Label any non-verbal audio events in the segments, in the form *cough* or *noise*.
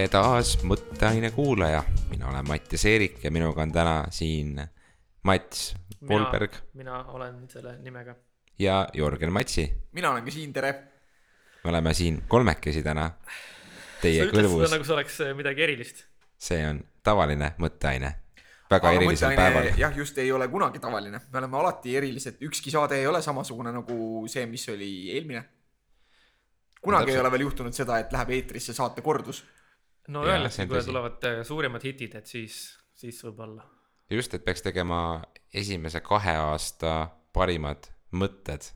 tere taas Mõtteaine kuulaja, mina olen Mattias Eerik ja minuga on täna siin Mats Polberg mina olen selle nimega. ja Jörgen Matsi. mina olen ka siin, tere. me oleme siin kolmekesi täna teie sa kõrvus. nagu see oleks äh, midagi erilist. see on tavaline mõtteaine, väga Aga erilisel päeval. jah, just ei ole kunagi tavaline, me oleme alati erilised, ükski saade ei ole samasugune nagu see, mis oli eelmine kunagi ei ole veel juhtunud seda, et läheb eetrisse saate kordus. No öeldakse, kui tulevad äh, suuremad hitid, et siis, siis võib-olla. just, et peaks tegema esimese kahe aasta parimad mõtted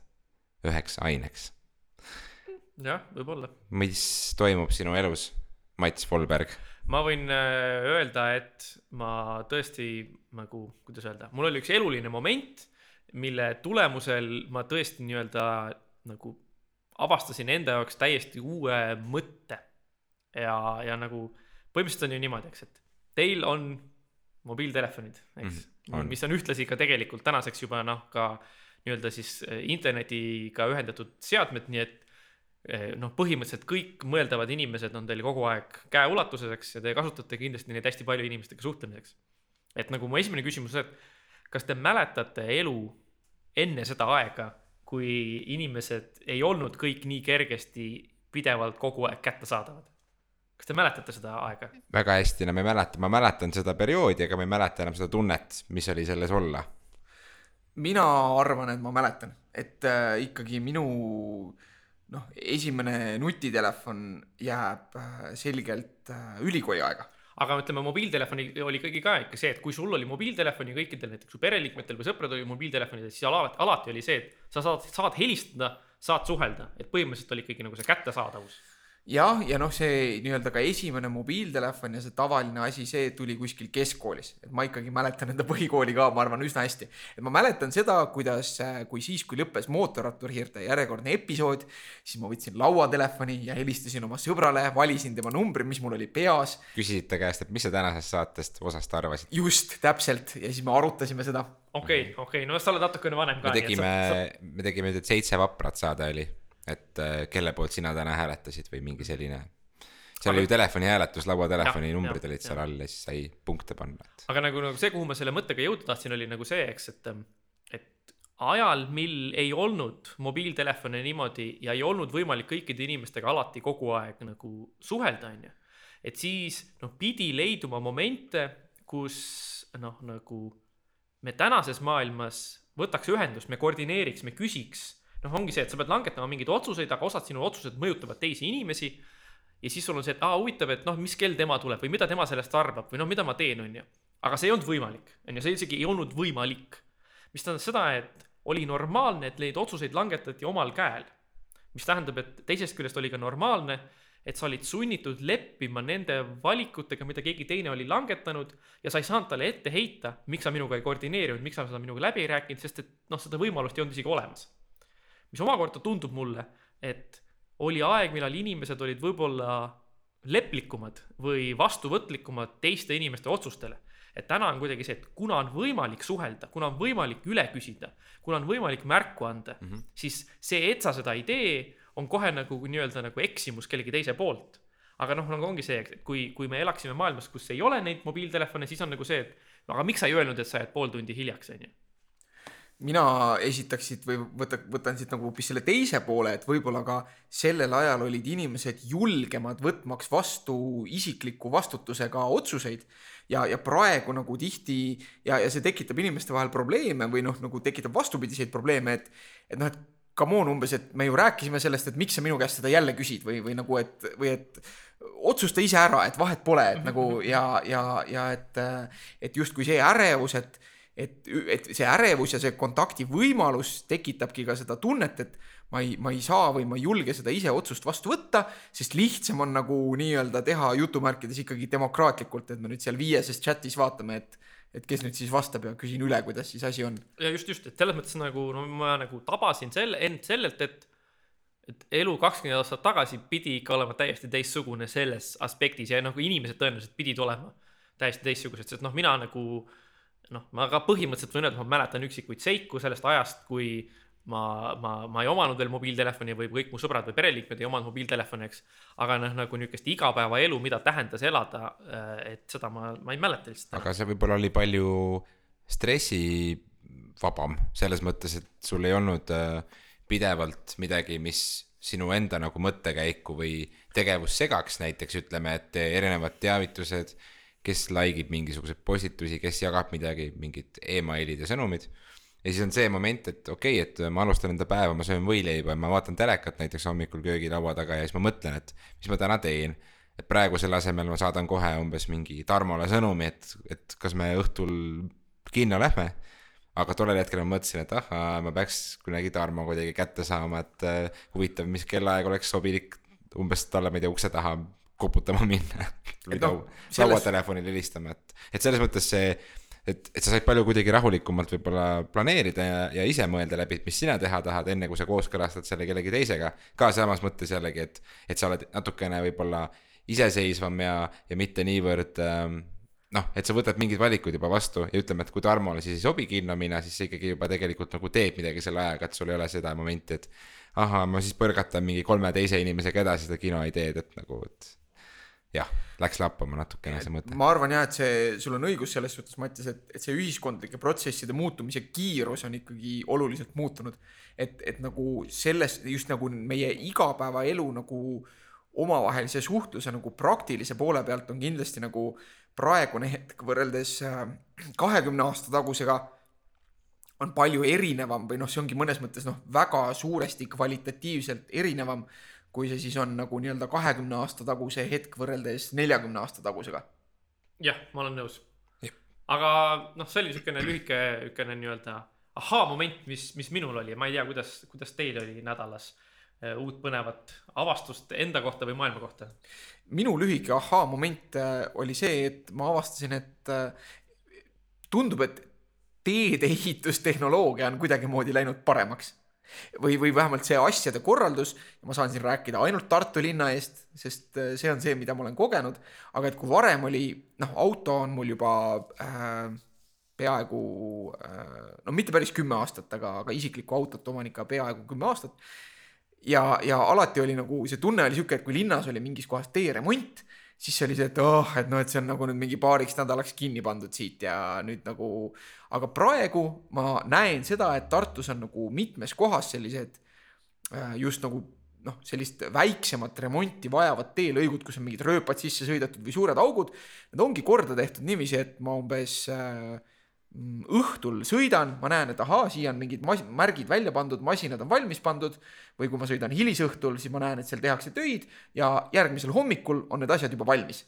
üheks aineks. jah, võib-olla. mis toimub sinu elus, Mats Volberg? ma võin äh, öelda, et ma tõesti nagu, kuidas öelda, mul oli üks eluline moment, mille tulemusel ma tõesti nii-öelda nagu avastasin enda jaoks täiesti uue mõtte. Ja, ja nagu põhimõtteliselt on ju niimoodi, eks, et teil on mobiiltelefonid, eks mm, -hmm. mis on ühtlasi ka tegelikult tänaseks juba noh, ka nii-öelda siis eh, internetiga ühendatud seadmed, nii et eh, noh, põhimõtteliselt kõik mõeldavad inimesed on teil kogu aeg käeulatuses, eks, ja te kasutate kindlasti neid hästi palju inimestega suhtlemiseks. et nagu mu esimene küsimus on, et kas te mäletate elu enne seda aega kui inimesed ei olnud kõik nii kergesti pidevalt kogu aeg kättesaadavad. Kas te mäletate seda aega? väga hästi, ma ei mäleta, ma mäletan seda perioodi, aga ma ei mäleta enam seda tunnet, mis oli selles olla. mina arvan, et ma mäletan, et äh, ikkagi minu noh, esimene nutitelefon jääb äh, selgelt äh, ülikooli aega aga ütleme, mobiiltelefoni oli ikkagi ka ikka see, et kui sul oli mobiiltelefon ja kõikidel näiteks su pereliikmetel või sõpradel oli mobiiltelefonid, siis alati, alati oli see, et sa saad, saad helistada, saad suhelda, et põhimõtteliselt oli ikkagi nagu see kättesaadavus jah, ja noh, see nii-öelda ka esimene mobiiltelefon ja see tavaline asi, see tuli kuskil keskkoolis, et ma ikkagi mäletan enda põhikooli ka, ma arvan, üsna hästi. et ma mäletan seda, kuidas, kui siis, kui lõppes mootorratturihiirte järjekordne episood, siis ma võtsin lauatelefoni ja helistasin oma sõbrale, valisin tema numbri, mis mul oli peas. küsisid ta käest, et mis sa tänasest saatest osast arvasid? just, täpselt, ja siis me arutasime seda. okei okei no sa oled natukene vanem ka. me tegime, sa... me tegime nüüd seitse vaprat saade oli et äh, kelle poolt sina täna hääletasid või mingi selline. seal oli ju telefonihääletus, lauatelefoni numbrid olid seal all ja siis sai punkte panna et.... aga nagu, nagu see, kuhu ma selle mõttega jõuda tahtsin, oli nagu see, eks, et, et ajal, mil ei olnud mobiiltelefone niimoodi ja ei olnud võimalik kõikide inimestega alati kogu aeg nagu suhelda, on ju. et siis noh, pidi leiduma momente, kus noh, nagu me tänases maailmas võtaks ühendust, me koordineeriks, me küsiks noh, ongi see, et sa pead langetama mingeid otsuseid, aga osad sinu otsused mõjutavad teisi inimesi. ja siis sul on see, et aa, huvitav, et noh, mis kell tema tuleb või mida tema sellest arvab või noh, mida ma teen, on ju. aga see ei olnud võimalik, on ju, see isegi ei olnud võimalik. mis tähendab seda, et oli normaalne, et neid otsuseid langetati omal käel. mis tähendab, et teisest küljest oli ka normaalne, et sa olid sunnitud leppima nende valikutega, mida keegi teine oli langetanud ja sa ei saanud talle ette heita, miks sa minuga ei koordineerinud, miks sa seda minuga läbi ei rääkinud, sest et noh, seda võimalust ei olnud isegi olemas mis omakorda tundub mulle, et oli aeg, millal inimesed olid võib-olla leplikumad või vastuvõtlikumad teiste inimeste otsustele. et täna on kuidagi see, et kuna on võimalik suhelda, kuna on võimalik üle küsida, kuna on võimalik märku anda mm, -hmm. siis see, et sa seda ei tee, on kohe nagu nii-öelda nagu eksimus kellegi teise poolt. aga noh, nagu ongi see, et kui, kui me elaksime maailmas, kus ei ole neid mobiiltelefone, siis on nagu see, et no aga miks sa ei öelnud, et sa jääd pool tundi hiljaks, on ju mina esitaks siit või võta, võtan siit nagu hoopis selle teise poole, et võib-olla ka sellel ajal olid inimesed julgemad võtmaks vastu isikliku vastutusega otsuseid. ja, ja praegu nagu tihti ja, ja see tekitab inimeste vahel probleeme või noh, nagu tekitab vastupidiseid probleeme, et, et noh, et come on umbes, et me ju rääkisime sellest, et miks sa minu käest seda jälle küsid või, või nagu, et, või et otsusta ise ära, et vahet pole, et nagu ja, ja, ja et, et justkui see ärevus, et et, et see ärevus ja see kontakti võimalus tekitabki ka seda tunnet, et ma ei, ma ei saa või ma ei julge seda ise otsust vastu võtta, sest lihtsam on nagu nii-öelda teha jutumärkides ikkagi demokraatlikult, et me nüüd seal viieses chatis vaatame, et et kes nüüd siis vastab ja küsin üle, kuidas siis asi on. ja just, just, et selles mõttes nagu no ma nagu tabasin selle, end sellelt, et et elu kakskümmend aastat tagasi pidi ikka olema täiesti teistsugune selles aspektis ja nagu inimesed tõenäoliselt pidid olema täiesti teistsugused, sest noh, mina nagu äh, noh, ma ka põhimõtteliselt võin öelda, et ma mäletan üksikuid seiku sellest ajast, kui ma, ma, ma ei omanud veel mobiiltelefoni või kõik mu sõbrad või pereliikmed ei omanud mobiiltelefoni, eks. aga noh, nagu niisugust igapäevaelu, mida tähendas elada, et seda ma, ma ei mäleta lihtsalt. aga see võib-olla oli palju stressivabam selles mõttes, et sul ei olnud äh, pidevalt midagi, mis sinu enda nagu mõttekäiku või tegevust segaks, näiteks ütleme, et erinevad teavitused, kes like ib mingisuguseid postitusi, kes jagab midagi, mingid emailid ja sõnumid. ja siis on see moment, et okei okay,, et ma alustan enda päeva, ma söön võileiba ja ma vaatan telekat näiteks hommikul köögilaua taga ja siis ma mõtlen, et mis ma täna teen. Et praegu selle asemel ma saadan kohe umbes mingi Tarmole sõnumi, et, et kas me õhtul kinno lähme. Aga tollel hetkel ma mõtlesin, et ahhaa, ma peaks kunagi Tarmo kuidagi kätte saama, et uh, huvitav, mis kellaaeg oleks sobilik. Umbes talle, ma ei tea, ukse taha koputama minna või no, selles... lauatelefonile helistama, et, et selles mõttes see, et, et sa said palju kuidagi rahulikumalt võib-olla planeerida ja, ja ise mõelda läbi, et mis sina teha tahad, enne kui sa kooskõlastad selle kellegi teisega. ka samas mõttes jällegi, et, et sa oled natukene võib-olla iseseisvam ja, ja mitte niivõrd ähm, noh, et sa võtad mingid valikud juba vastu ja ütleme, et kui Tarmole siis ei sobi kinno minna, siis sa ikkagi juba tegelikult nagu teed midagi selle ajaga, et sul ei ole seda momenti, et ahah, ma siis põrgatan mingi kolme teise inimesega edasi seda kinoideed, et nagu, et jah, läks lappama natukene see mõte. ma arvan jah, et see, sul on õigus selles suhtes, Mattias, et, et see ühiskondlike protsesside muutumise kiirus on ikkagi oluliselt muutunud. et, et nagu selles, just nagu meie igapäevaelu nagu omavahelise suhtluse nagu praktilise poole pealt on kindlasti nagu praegune hetk võrreldes äh, kahekümne aasta tagusega on palju erinevam või noh, see ongi mõnes mõttes noh, väga suuresti kvalitatiivselt erinevam, kui see siis on nagu nii-öelda kahekümne aasta taguse hetk võrreldes neljakümne aasta tagusega. jah, ma olen nõus. aga noh, see oli niisugune lühike, niisugune nii-öelda ahaa-moment, mis, mis minul oli, ma ei tea, kuidas, kuidas teil oli nädalas Äh, uut põnevat avastust enda kohta või maailma kohta? minu lühike ahaa-moment äh, oli see, et ma avastasin, et äh, tundub, et teedeehitustehnoloogia on kuidagimoodi läinud paremaks. Või, või vähemalt see asjade korraldus, ma saan siin rääkida ainult Tartu linna eest, sest see on see, mida ma olen kogenud, aga et kui varem oli, noh, auto on mul juba äh, peaaegu äh, no mitte päris kümme aastat, aga, aga isiklikku autot oman ikka peaaegu kümme aastat ja, ja alati oli nagu see tunne oli sihuke, et kui linnas oli mingis kohas teeremont, siis oli see, et oh, et noh, et see on nagu nüüd mingi paariks nädalaks kinni pandud siit ja nüüd nagu, aga praegu ma näen seda, et Tartus on nagu mitmes kohas sellised äh, just nagu noh, sellist väiksemat remonti vajavad teelõigud, kus on mingid rööpad sisse sõidetud või suured augud. Need ongi korda tehtud niiviisi, et ma umbes äh, õhtul sõidan, ma näen, et ahaa, siia on mingid mas-, märgid välja pandud, masinad on valmis pandud. või kui ma sõidan hilisõhtul, siis ma näen, et seal tehakse töid ja järgmisel hommikul on need asjad juba valmis.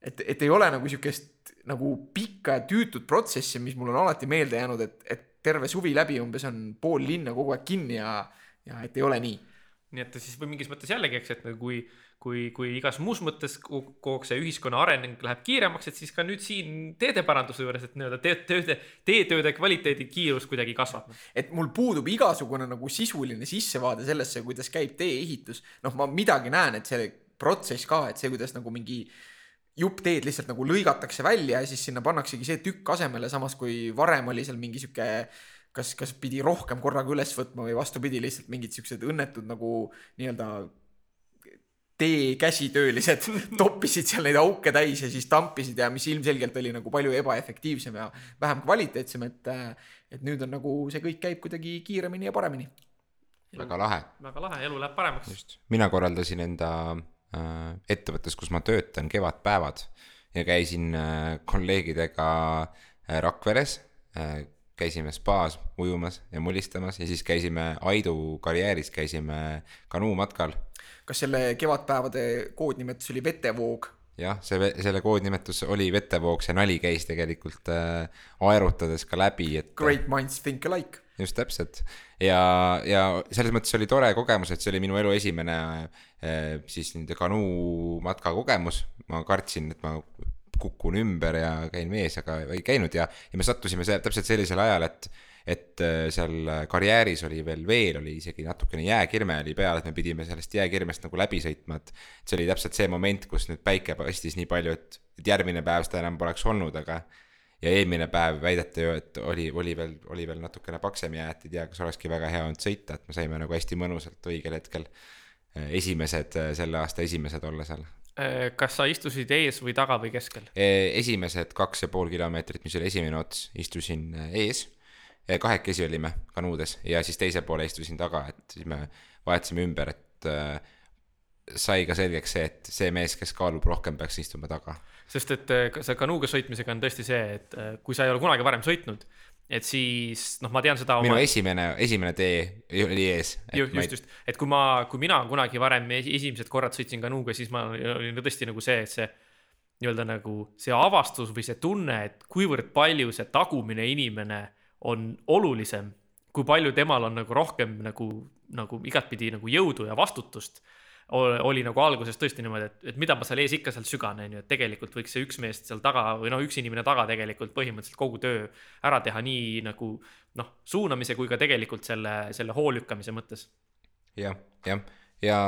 et, et ei ole nagu sihukest nagu pikka ja tüütut protsessi, mis mul on alati meelde jäänud, et, et terve suvi läbi umbes on pool linna kogu aeg kinni ja, ja et ei ole nii. nii et siis või mingis mõttes jällegi, eks, et nagu kui kui, igas muus mõttes kogu see ühiskonna areng läheb kiiremaks, et siis ka nüüd siin teedeparanduse juures, et nii-öelda teed, tööde, teetööde kvaliteedi kiirus kuidagi kasvab. et mul puudub igasugune nagu sisuline sissevaade sellesse, kuidas käib tee-ehitus. noh, ma midagi näen, et see protsess ka, et see, kuidas nagu mingi jupp teed lihtsalt nagu lõigatakse välja ja siis sinna pannaksegi see tükk asemele, samas kui varem oli seal mingi sihuke kas, kas pidi rohkem korraga üles võtma või vastupidi, lihtsalt mingid siuksed õnnetud nagu nii-öelda tee käsitöölised *laughs* toppisid seal neid auke täis ja siis tampisid ja mis ilmselgelt oli nagu palju ebaefektiivsem ja vähem kvaliteetsem, et, et nüüd on nagu see kõik käib kuidagi kiiremini ja paremini. väga lahe. väga lahe, elu läheb paremaks. just, mina korraldasin enda äh, ettevõttes, kus ma töötan, kevadpäevad ja käisin äh, kolleegidega äh, Rakveres äh, käisime spaas ujumas ja mulistamas ja siis käisime Aidu karjääris, käisime kanuumatkal kas selle kevadpäevade koodnimetus oli Vetevoog? jah, see, selle koodnimetus oli Vetevoog, see nali käis tegelikult äh, aerutades ka läbi, et. Great minds think alike. just täpselt ja, ja selles mõttes oli tore kogemus, et see oli minu elu esimene äh, siis nende kanuumatka kogemus, ma kartsin, et ma kukun ümber ja käin vees, aga ei käinud ja, ja me sattusime seal täpselt sellisel ajal, et et äh, seal karjääris oli veel veel, oli isegi natukene jääkirme oli peal, et me pidime sellest jääkirmest nagu läbi sõitma, et. see oli täpselt see moment, kus nüüd päike paistis nii palju, et, et järgmine päev seda enam poleks olnud, aga. ja eelmine päev väideti ju, et oli, oli veel, oli veel natukene paksem jää, et ei tea, kas olekski väga hea olnud sõita, et me saime nagu hästi mõnusalt õigel hetkel äh, esimesed, selle aasta esimesed olla seal. Äh, kas sa istusid ees või taga või keskel? esimesed kaks ja pool kilomeetrit, mis oli esimene ots, istusin äh, ees. Kahekesi olime kanuudes ja siis teise poole istusin taga, et siis me vahetasime ümber, et äh, sai ka selgeks see, et see mees, kes kaalub rohkem, peaks istuma taga. sest et ka- see kanuuga sõitmisega on tõesti see, et kui sa ei ole kunagi varem sõitnud, et siis noh, ma tean seda minu esimene, esimene tee oli ees. just, just, just, et kui ma, kui mina kunagi varem esi- esimesed korrad sõitsin kanuuga, siis ma olin tõesti nagu see, et see nii-öelda nagu see avastus või see tunne, et kuivõrd palju see tagumine inimene on olulisem, kui palju temal on nagu rohkem nagu, nagu igatpidi nagu jõudu ja vastutust oli nagu alguses tõesti niimoodi, et, et mida ma seal ees ikka seal sügan, on ju, et tegelikult võiks see üks mees seal taga või noh, üks inimene taga tegelikult põhimõtteliselt kogu töö ära teha nii nagu noh, suunamise kui ka tegelikult selle, selle hoo lükkamise mõttes. Jah, jah, ja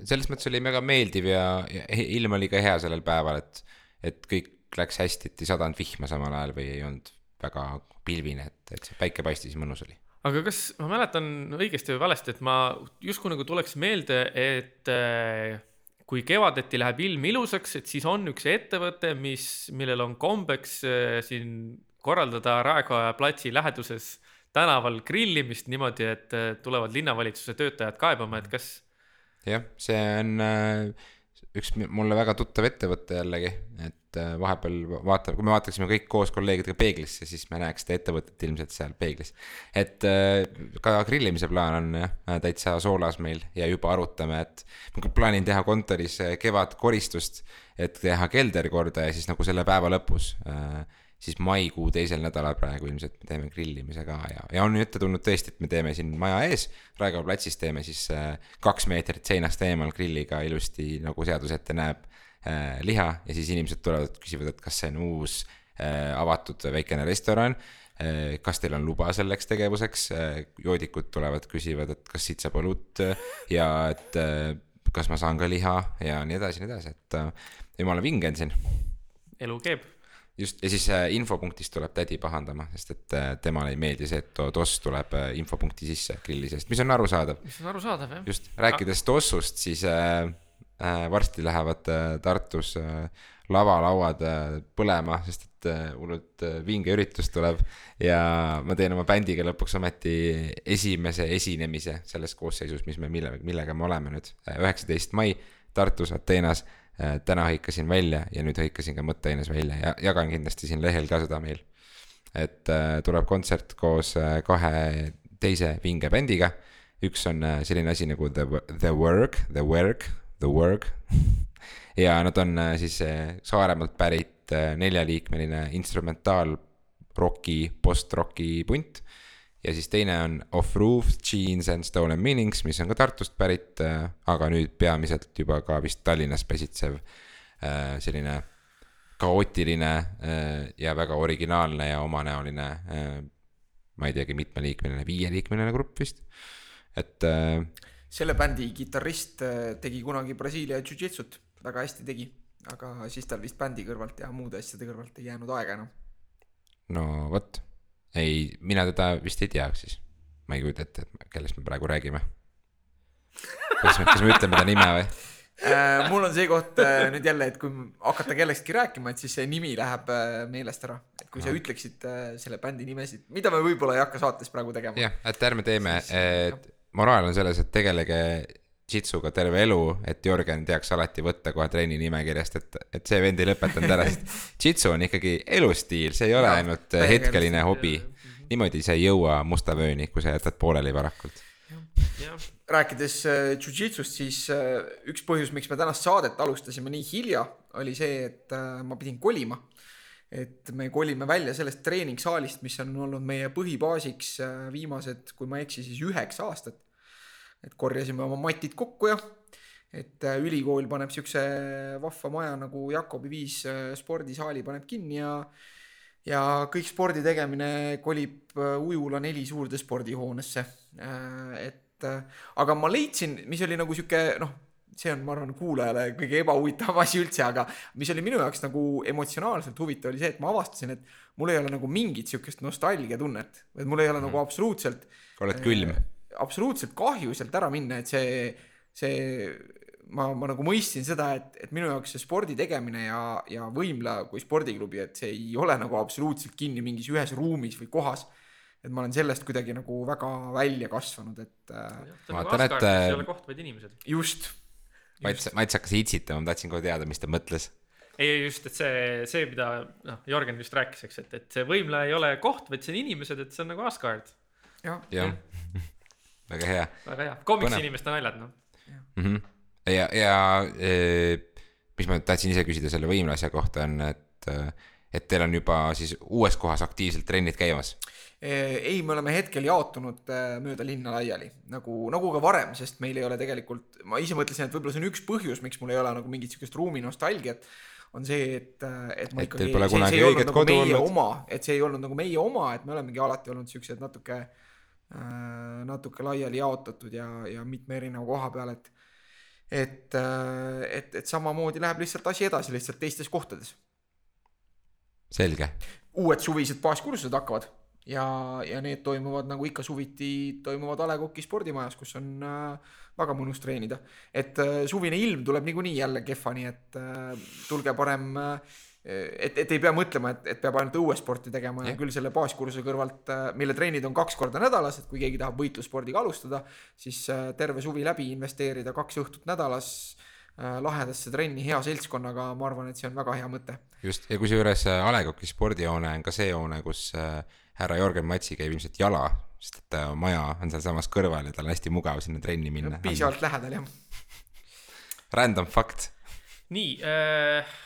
selles mõttes oli väga meeldiv ja, ja ilm oli ka hea sellel päeval, et, et kõik läks hästi, et ei sadanud vihma samal ajal või ei olnud väga pilvine, et, et see päike paistis ja mõnus oli. aga kas ma mäletan õigesti või valesti, et ma justkui nagu tuleks meelde, et äh, kui kevadeti läheb ilm ilusaks, et siis on üks ettevõte, mis, millel on kombeks äh, siin korraldada Raekoja platsi läheduses tänaval grillimist niimoodi, et äh, tulevad linnavalitsuse töötajad kaebama, et kas jah, see on äh, üks mulle väga tuttav ettevõte jällegi, et äh, vahepeal vaata, kui me vaataksime kõik koos kolleegidega peeglisse, siis me näeks seda ettevõtet ilmselt seal peeglis. et äh, ka grillimise plaan on jah, täitsa soolas meil ja juba arutame, et ma plaanin teha kontoris äh, kevadkoristust, et teha kelder korda ja siis nagu selle päeva lõpus äh, siis maikuu teisel nädalal praegu ilmselt me teeme grillimise ka ja, ja on ette tulnud tõesti, et me teeme siin maja ees, Raekoja platsis teeme siis äh, kaks meetrit seinast eemal grilliga ilusti nagu seadus ette näeb äh, liha ja siis inimesed tulevad, küsivad, et kas see on uus äh, avatud väikene restoran kas teil on luba selleks tegevuseks, joodikud tulevad, küsivad, et kas siit saab õlut ja et kas ma saan ka liha ja nii edasi, nii edasi, et jumala vinge on siin elu keeb. just, ja siis äh, infopunktist tuleb tädi pahandama, sest et äh, temale ei meeldi see, et to- toss tuleb äh, infopunkti sisse grilli seest, mis on arusaadav. mis on arusaadav jah. just, rääkides tossust, siis äh, äh, varsti lähevad äh, Tartus äh, lavalauad äh, põlema, sest et äh, hullult äh, vinge üritus tuleb ja ma teen oma bändiga lõpuks ometi esimese esinemise selles koosseisus, mis me, mille, millega me oleme nüüd, üheksateist mai Tartus, Ateenas täna hõikasin välja ja nüüd hõikasin ka mõtteaines välja ja jagan kindlasti siin lehel ka seda meil. et äh, tuleb kontsert koos äh, kahe teise vinge bändiga. üks on äh, selline asi nagu The, The Work, The Work, The Work. *laughs* ja nad on äh, siis äh, Saaremaalt pärit äh, neljaliikmeline instrumentaal-roki, post-roki punt ja siis teine on Off Roof Jeans and Stolen Meanings, mis on ka Tartust pärit, aga nüüd peamiselt juba ka vist Tallinnas pesitsev äh, selline kaootiline äh, ja väga originaalne ja omanäoline, ma ei teagi, mitmeliikmeline, viieliikmeline grupp vist, et äh, selle bändi kitarrist äh, tegi kunagi Brasiilia jujitsut, väga hästi tegi, aga siis tal vist bändi kõrvalt ja muude asjade kõrvalt ei jäänud aega enam. no vot, ei, mina teda vist ei tea siis, ma ei kujuta ette, et kellest me praegu räägime. kas me, kas me ütleme ta nime või? Äh, mul on see koht äh, nüüd jälle, et kui hakata kellestki rääkima, et siis see nimi läheb äh, meelest ära. et kui sa ütleksid äh, selle bändi nimesid, mida me võib-olla ei hakka saates praegu tegema. jah, et ärme teeme, et moraal on selles, et tegelege jitsuga terve elu, et Jörgen teaks alati võtta kohe trenni nimekirjast, et, et see vend ei lõpetanud ära, sest *laughs* jitsu on ikkagi elustiil, see ei ole Jaa, ainult hetkeline hobi. niimoodi sa ei jõua musta vööni, kui sa jätad pooleli varakult. rääkides äh, jujitsust, siis äh, üks põhjus, miks me tänast saadet alustasime nii hilja, oli see, et äh, ma pidin kolima. et me kolime välja sellest treeningsaalist, mis on olnud meie põhibaasiks viimased, kui ma ei eksi, siis üheksa aastat. Et korjasime oma matid kokku ja et äh, ülikool paneb siukse vahva maja nagu Jakobi viis äh, spordisaali paneb kinni ja ja kõik spordi tegemine kolib äh, Ujula neli suurde spordihoonesse. et äh, aga ma leidsin, mis oli nagu sihuke noh, see on, ma arvan, kuulajale kõige ebahuvitavam asi üldse, aga mis oli minu jaoks nagu emotsionaalselt huvitav, oli see, et ma avastasin, et mul ei ole nagu mingit siukest nostalgiatunnet, et mul ei ole nagu absoluutselt oled külm. Absoluutselt kahju sealt ära minna, et see, see, ma, ma nagu mõistsin seda, et, et minu jaoks see spordi tegemine ja, ja Võimla kui spordiklubi, et see ei ole nagu absoluutselt kinni mingis ühes ruumis või kohas. et ma olen sellest kuidagi nagu väga välja kasvanud, et äh, Vaatan, et, ei äh, ole koht, vaid inimesed. just. Mats, Mats hakkas itsitama, ma tahtsin kohe teada, mis ta mõtles. ei, just, et see, see, mida noh, Jörgen just rääkis, eks, et, et see võimla ei ole koht, vaid see on inimesed, et see on nagu Asgard. jah, jah, *laughs* väga hea väga hea, komiksi Põnev. inimeste naljad, noh. mm. -hmm. ja, ja eh, mis ma tahtsin ise küsida selle võimla asja kohta on, et, et teil on juba siis uues kohas aktiivselt trennid käimas. ei, me oleme hetkel jaotunud äh, mööda linna laiali nagu, nagu ka varem, sest meil ei ole tegelikult, ma ise mõtlesin, et võib-olla see on üks põhjus, miks mul ei ole nagu mingit siukest ruumi nostalgiat, on see, et, et ma Et teil pole kunagi ei olnud nagu meie olnud. oma, et see ei olnud nagu meie oma, et me olemegi alati olnud siuksed natuke äh,, natuke laiali jaotatud ja, ja mitme erineva koha peal, et et, et, et samamoodi läheb lihtsalt asi edasi lihtsalt teistes kohtades selge, uued suvised baaskursused hakkavad ja, ja need toimuvad nagu ikka suviti toimuvad A Le Coq'i spordimajas, kus on äh, väga mõnus treenida. et äh, suvine ilm tuleb niikuinii jälle kehva, nii et äh, tulge parem äh, et, et ei pea mõtlema, et, et peab ainult õuesporti tegema ja küll selle baaskursuse kõrvalt, mille trennid on kaks korda nädalas, et kui keegi tahab võitlusspordiga alustada, siis äh, terve suvi läbi investeerida kaks õhtut nädalas äh, lahedasse trenni hea seltskonnaga, ma arvan, et see on väga hea mõte. just, ja kusjuures äh, A Le Coq'i spordihoone on ka see hoone, kus äh, härra Jörgen Matsi käib ilmselt jala, sest et äh, maja on sealsamas kõrval ja tal on hästi mugav sinna trenni minna. piisavalt lähedal jah. *laughs* Random fact, nii äh,,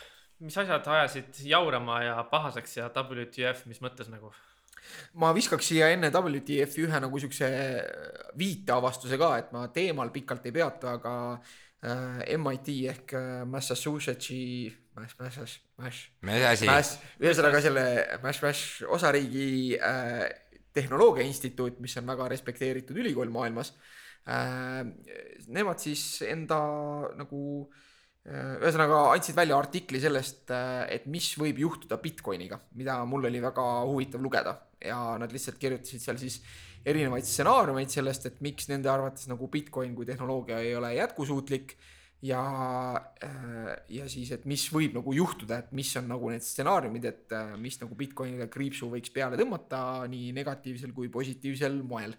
mis asjad ajasid jaurama ja pahaseks ja WTF, mis mõttes nagu? ma viskaks siia enne WTF-i ühe nagu siukse viiteavastuse ka, et ma teemal pikalt ei peatu, aga äh, MIT ehk äh, Massachusettsi, Mass, Mass, Mass, Mass, ühesõnaga selle Mass, Mass osariigi äh, tehnoloogia instituut, mis on väga respekteeritud ülikool maailmas äh,. Nemad siis enda nagu äh, ühesõnaga andsid välja artikli sellest, et mis võib juhtuda Bitcoiniga, mida mul oli väga huvitav lugeda ja nad lihtsalt kirjutasid seal siis erinevaid stsenaariumeid sellest, et miks nende arvates nagu Bitcoin kui tehnoloogia ei ole jätkusuutlik ja, ja siis, et mis võib nagu juhtuda, et mis on nagu need stsenaariumid, et äh, mis nagu Bitcoinile kriipsu võiks peale tõmmata nii negatiivsel kui positiivsel moel.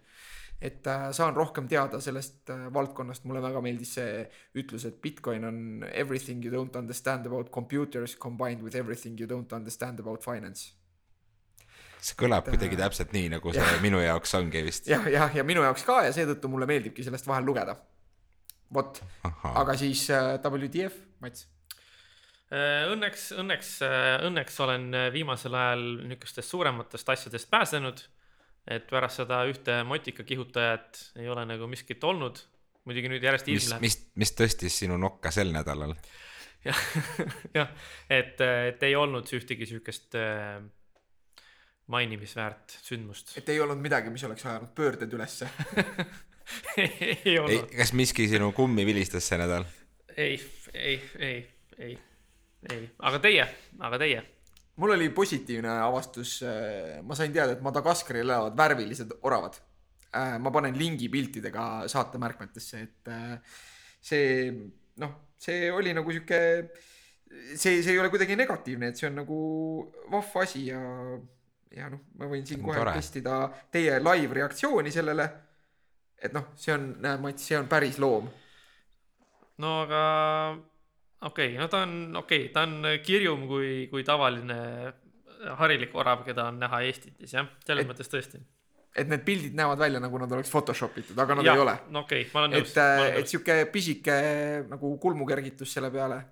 Et äh, saan rohkem teada sellest äh, valdkonnast, mulle väga meeldis see ütlus, et Bitcoin on everything you don't understand about computers combined with everything you don't understand about finance. see kõlab kuidagi täpselt nii, nagu see minu jaoks ongi vist. jah, jah, ja minu jaoks ka ja seetõttu mulle meeldibki sellest vahel lugeda. vot, aga siis äh, WTF, Mats Äh, Õnneks, õnneks, õnneks olen viimasel ajal niisugustest suurematest asjadest pääsenud. Et pärast seda ühte motika kihutajat ei ole nagu miskit olnud. muidugi nüüd järjest ilm mis, läheb. mis, mis tõstis sinu nokka sel nädalal? *laughs* jah, jah, et, et ei olnud ühtegi siukest äh, mainimisväärt sündmust. et ei olnud midagi, mis oleks ajanud pöörded ülesse. *laughs* ei ei olnud,, kas miski sinu kummi vilistas see nädal? ei, ei, ei, ei, ei, aga teie, aga teie. Mul oli positiivne avastus, ma sain teada, et Madagaskaril elavad värvilised oravad. ma panen lingi piltidega saatemärkmetesse, et äh, see noh, see oli nagu sihuke, see, see ei ole kuidagi negatiivne, et see on nagu vahva asi ja, ja noh, ma võin siin on kohe tore. testida teie live reaktsiooni sellele. et noh, see on, näe Mats, see on päris loom. no aga okei okay,, no ta on okei okay,, ta on kirjum kui, kui tavaline harilik orav, keda on näha Eestitis jah, selles Et- mõttes tõesti. et need pildid näevad välja nagu nad oleks Photoshop itud, aga nad jah ei ole, no okei okay,, ma olen nõus et, et sihuke pisike nagu kulmukergitus selle peale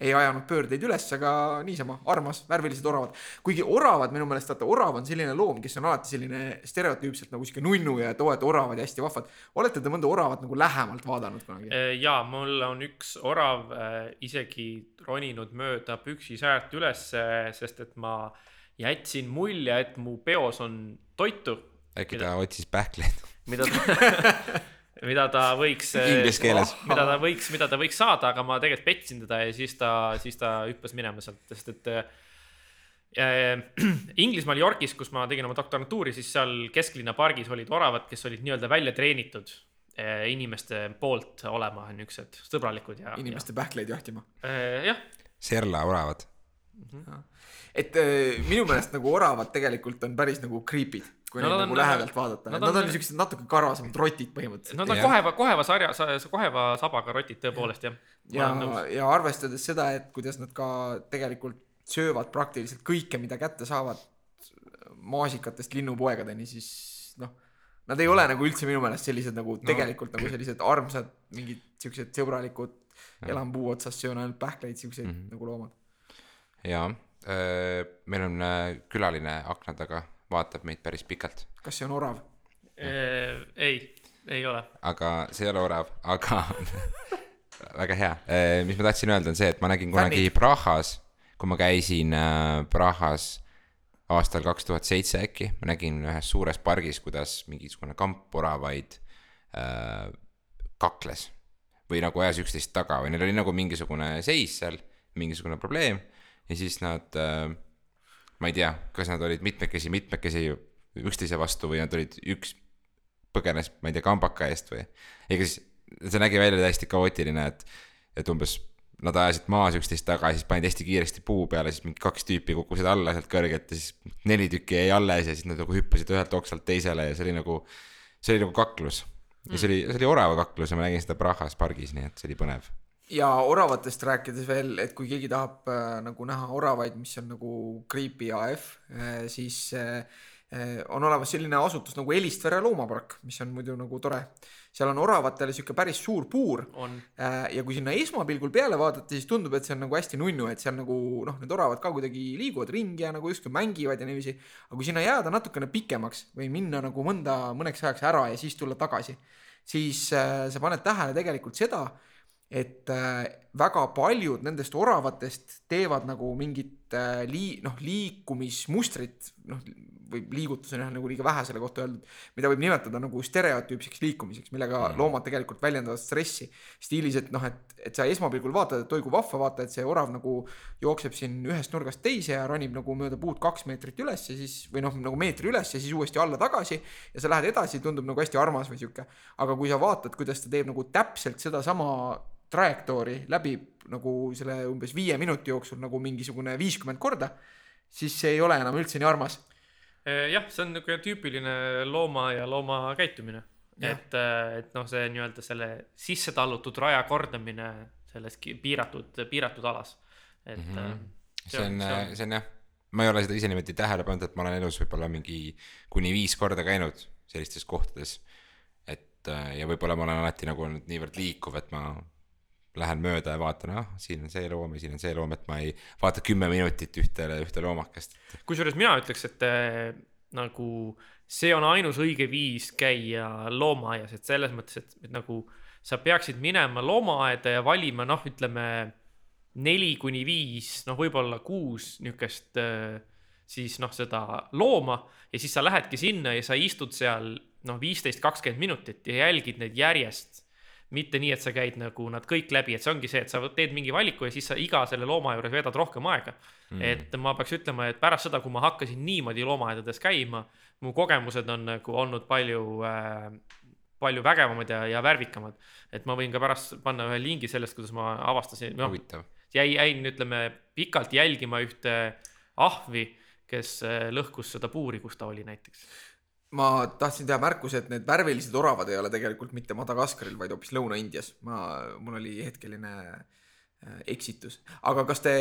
ei ajanud pöördeid üles, aga niisama armas, värvilised oravad. kuigi oravad minu meelest, vaata orav on selline loom, kes on alati selline stereotüüpselt nagu sihuke nunnu ja et oo, et oravad ja hästi vahvad. olete te mõnda oravat nagu lähemalt vaadanud kunagi? ja mul on üks orav äh, isegi roninud mööda püksisäärt ülesse, sest et ma jätsin mulje, et mu peos on toitu, äkki ta otsis pähkleid? mida ta *laughs* mida ta võiks. Inglise keeles. mida ta võiks, mida ta võiks saada, aga ma tegelikult petsin teda ja siis ta, siis ta hüppas minema sealt, sest et äh, *clears throat* Inglismaal Yorkis, kus ma tegin oma doktorantuuri, siis seal kesklinna pargis olid oravad, kes olid nii-öelda välja treenitud äh, inimeste poolt olema niisugused sõbralikud ja, inimeste pähkleid jahtima. ja jah, Serla oravad. et äh, minu meelest nagu oravad tegelikult on päris nagu creepy'd, kui No neid nad nagu on- lähedalt vaadata. nad Nad on on- niisugused natuke karvasemad rotid põhimõtteliselt. nad on koheva, koheva sarja, koheva sabaga rotid tõepoolest jah. ja, ja arvestades seda, et kuidas nad ka tegelikult söövad praktiliselt kõike, mida kätte saavad maasikatest linnupoegadeni, siis noh, nad ei ole nagu üldse minu meelest sellised nagu no. tegelikult nagu sellised armsad, mingid siuksed sõbralikud, elan puu otsas, söön ainult pähkleid, siuksed mm -hmm. nagu loomad. ja meil on äh, külaline akna taga, vaatab meid päris pikalt, kas see on orav? ei, ei ole. aga see ei ole orav, aga *laughs* väga hea. mis ma tahtsin öelda, on see, et ma nägin kunagi Fännid. Prahas, kui ma käisin äh, Prahas aastal kaks tuhat seitse äkki, ma nägin ühes suures pargis, kuidas mingisugune kamp oravaid äh, kakles või nagu ajas üksteist taga või neil oli nagu mingisugune seis seal, mingisugune probleem ja siis nad äh, ma ei tea, kas nad olid mitmekesi, mitmekesi üksteise vastu või nad olid üks põgenes, ma ei tea, kambaka eest või. ega siis see nägi välja täiesti kaootiline, et, et umbes nad ajasid maas üksteist taga, siis panid hästi kiiresti puu peale, siis mingi kaks tüüpi kukkusid alla sealt kõrgelt ja siis neli tükki jäi alles ja siis nad nagu hüppasid ühelt oksalt teisele ja see oli nagu, see oli nagu kaklus. ja see oli, see oli orava kaklus ja ma nägin seda Prahas pargis, nii et see oli põnev. Ja oravatest rääkides veel, et kui keegi tahab äh, nagu näha oravaid, mis on nagu creepy AF äh,, siis äh, äh, on olemas selline asutus nagu Elistvere loomapark, mis on muidu nagu tore. seal on oravatele sihuke päris suur puur äh, ja kui sinna esmapilgul peale vaadata, siis tundub, et see on nagu hästi nunnu, et seal nagu noh, need oravad ka kuidagi liiguvad ringi ja nagu justkui mängivad ja niiviisi. aga kui sinna jääda natukene pikemaks või minna nagu mõnda, mõneks ajaks ära ja siis tulla tagasi, siis äh, sa paned tähele tegelikult seda, et äh, väga paljud nendest oravatest teevad nagu mingit äh, lii-, noh, liikumismustrit, noh, või liigutus on jah nagu liiga vähe selle kohta öeldud, mida võib nimetada nagu stereotüüpseks liikumiseks, millega mm. loomad tegelikult väljendavad stressi stiilis, et noh, et, et sa esmapilgul vaatad, et oi kui vahva, vaata, et see orav nagu jookseb siin ühest nurgast teise ja ronib nagu mööda puud kaks meetrit üles ja siis või noh, nagu meetri üles ja siis uuesti alla tagasi ja sa lähed edasi, tundub nagu hästi armas või sihuke. aga kui sa vaatad, kuidas ta teeb nagu täpselt sedasama trajektoori läbi nagu selle umbes viie minuti jooksul nagu mingisugune viiskümmend korda, siis see ei ole enam üldse nii armas. jah, see on niisugune tüüpiline looma ja looma käitumine. Et, et noh, see nii-öelda selle sisse tallutud raja kordamine selles piiratud, piiratud alas. et mm. -hmm. see on, see on jah, ma ei ole seda ise niimoodi tähele pannud, et ma olen elus võib-olla mingi kuni viis korda käinud sellistes kohtades. et ja võib-olla ma olen alati nagu olnud niivõrd liikuv, et ma lähen mööda ja vaatan, ah, siin on see loom ja siin on see loom, et ma ei vaata kümme minutit ühte, ühte loomakest. kusjuures mina ütleks, et äh, nagu see on ainus õige viis käia loomaaias, et selles mõttes, et, nagu sa peaksid minema loomaaeda ja valima noh, ütleme neli kuni viis, noh, võib-olla kuus niisugust äh, siis noh, seda looma ja siis sa lähedki sinna ja sa istud seal noh, viisteist, kakskümmend minutit ja jälgid neid järjest mitte nii, et sa käid nagu nad kõik läbi, et see ongi see, et sa teed mingi valiku ja siis sa iga selle looma juures veedad rohkem aega mm.. et ma peaks ütlema, et pärast seda, kui ma hakkasin niimoodi loomaaedades käima, mu kogemused on nagu olnud palju äh,, palju vägevamad ja, ja värvikamad. et ma võin ka pärast panna ühe lingi sellest, kuidas ma avastasin, noh, jäi, jäin, ütleme pikalt jälgima ühte ahvi, kes äh, lõhkus seda puuri, kus ta oli näiteks. Ma tahtsin teha märkuse, et need värvilised oravad ei ole tegelikult mitte Madagaskaril, vaid hoopis Lõuna-Indias. ma, mul oli hetkeline äh, eksitus. aga kas te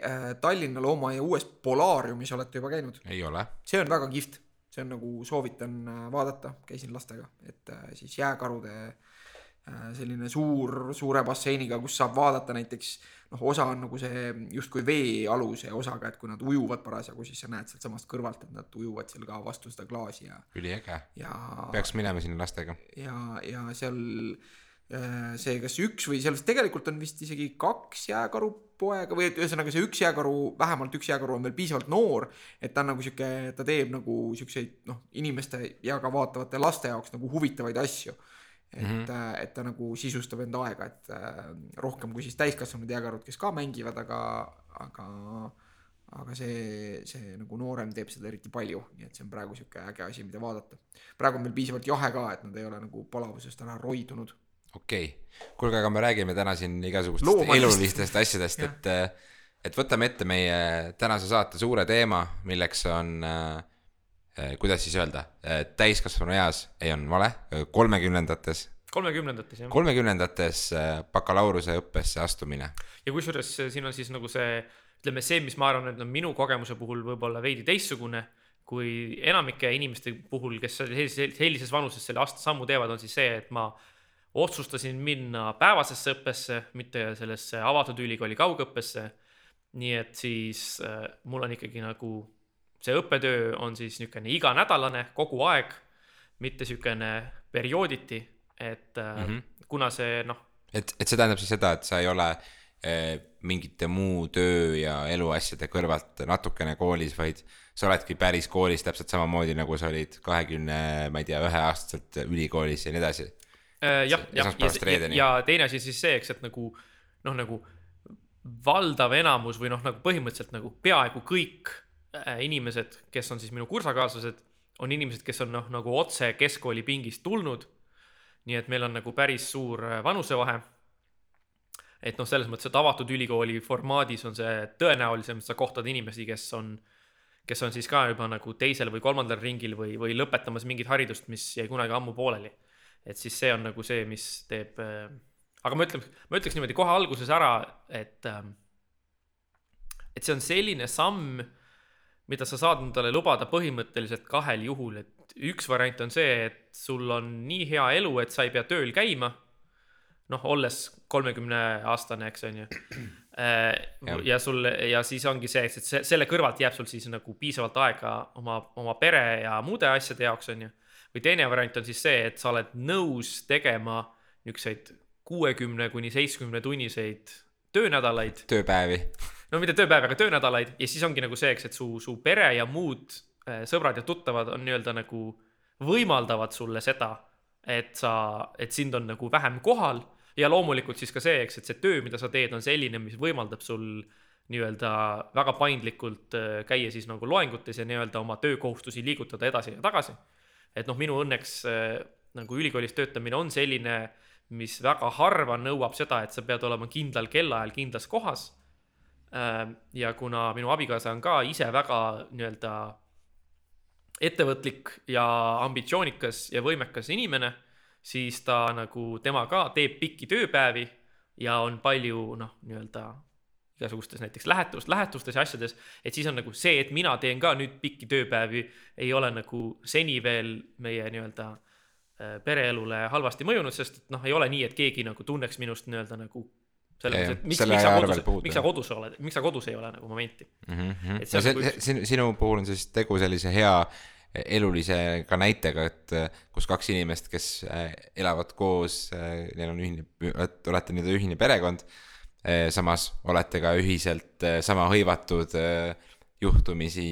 äh, Tallinna loomaaia uues Polaariumis olete juba käinud? ei ole. see on väga kihvt, see on nagu soovitan äh, vaadata, käisin lastega, et siis jääkarude äh, selline suur, suure basseiniga, kus saab vaadata näiteks noh, osa on nagu see justkui veealuse osaga, et kui nad ujuvad parasjagu, siis sa näed sealtsamast kõrvalt, et nad ujuvad seal ka vastu seda klaasi ja, üliäge. peaks minema sinna lastega. ja, ja seal äh, see, kas üks või seal tegelikult on vist isegi kaks jääkarupoega või et ühesõnaga see üks jääkaru, vähemalt üks jääkaru on veel piisavalt noor, et ta on nagu sihuke, ta teeb nagu siukseid noh, inimeste ja ka vaatavate laste jaoks nagu huvitavaid asju. Et mm, -hmm. et ta nagu sisustab enda aega, et äh, rohkem kui siis täiskasvanud jääkarud, kes ka mängivad, aga, aga aga see, see nagu noorem teeb seda eriti palju, nii et see on praegu sihuke äge asi, mida vaadata. praegu on meil piisavalt jahe ka, et nad ei ole nagu palavusest ära roidunud. okei okay., kuulge, aga me räägime täna siin igasugustest Loomadest. elulistest asjadest, et, et võtame ette meie tänase saate suure teema, milleks on äh,, kuidas siis öelda, täiskasvanu eas, ei on vale, kolmekümnendates, kolmekümnendates jah. kolmekümnendates äh, bakalaureuseõppesse astumine. ja kusjuures siin on siis nagu see, ütleme see, mis ma arvan, et on minu kogemuse puhul võib-olla veidi teistsugune kui enamike inimeste puhul, kes sellises, sellises vanuses selle aasta sammu teevad, on siis see, et ma otsustasin minna päevasesse õppesse, mitte sellesse avatud ülikooli kaugõppesse. nii et siis äh, mul on ikkagi nagu see õppetöö on siis niisugune iganädalane kogu aeg, mitte niisugune periooditi, et mm. -hmm. kuna see noh, et, et see tähendab siis seda, et sa ei ole äh, mingite muu töö ja eluasjade kõrvalt natukene koolis, vaid sa oledki päris koolis täpselt samamoodi, nagu sa olid kahekümne, ma ei tea, üheaastaselt ülikoolis ja nii edasi. Äh, jah, jah, ja, reedeni. ja teine asi siis see, eks, et nagu noh, nagu valdav enamus või noh, nagu põhimõtteliselt nagu peaaegu kõik inimesed, kes on siis minu kursakaaslased, on inimesed, kes on noh, nagu otse keskkooli pingist tulnud. nii et meil on nagu päris suur äh, vanusevahe. et noh, selles mõttes, et avatud ülikooli formaadis on see tõenäolisem, sa kohtad inimesi, kes on, kes on siis ka juba nagu teisel või kolmandal ringil või, või lõpetamas mingit haridust, mis jäi kunagi ammu pooleli et siis see on nagu see, mis teeb äh,, aga ma ütlen, ma ütleks niimoodi kohe alguses ära, et ähm, et see on selline samm, mida sa saad endale lubada põhimõtteliselt kahel juhul, et üks variant on see, et sul on nii hea elu, et sa ei pea tööl käima. noh, olles kolmekümne aastane, eks on ju. Jah. ja sul ja siis ongi see, et see, selle kõrvalt jääb sul siis nagu piisavalt aega oma, oma pere ja muude asjade jaoks, on ju või teine variant on siis see, et sa oled nõus tegema niisuguseid kuuekümne kuni seitsmekümne tunniseid töönädalaid, tööpäevi. No mitte tööpäevi, aga töönädalaid. Ja siis ongi nagu see, eks, et su, su pere ja muud eh, sõbrad ja tuttavad on nii-öelda nagu võimaldavad sulle seda, et sa, et sind on nagu vähem kohal. Ja loomulikult siis ka see, eks, et see töö, mida sa teed, on selline, mis võimaldab sul nii-öelda väga paindlikult eh, käia siis nagu loengutes ja nii-öelda oma töökohustusi liigutada edasi ja tagasi. Et noh, minu õnneks äh, nagu ülikoolis töötamine on selline, mis väga harva nõuab seda, et sa pead olema kindlal kellaajal kindlas kohas. äh,. Ja kuna minu abikaasa on ka ise väga nii-öelda ettevõtlik ja ambitsioonikas ja võimekas inimene, siis ta nagu, tema ka teeb pikki tööpäevi ja on palju noh, nii-öelda igasugustes näiteks lähetus, lähetustes ja asjades, et siis on nagu see, et mina teen ka nüüd pikki tööpäevi, ei ole nagu seni veel meie nii-öelda äh, pereelule halvasti mõjunud, sest noh, ei ole nii, et keegi nagu tunneks minust nii-öelda nagu selles mõttes, et miks, miks sa kodus miks sa kodus oled, miks sa kodus ei ole nagu momenti. no Et see see, see, sinu, sinu puhul on siis tegu sellise hea elulise ka näitega, et äh, kus kaks inimest, kes äh, elavad koos, neil on ühine, olete nii-öelda ühine perekond. samas olete ka ühiselt sama hõivatud juhtumisi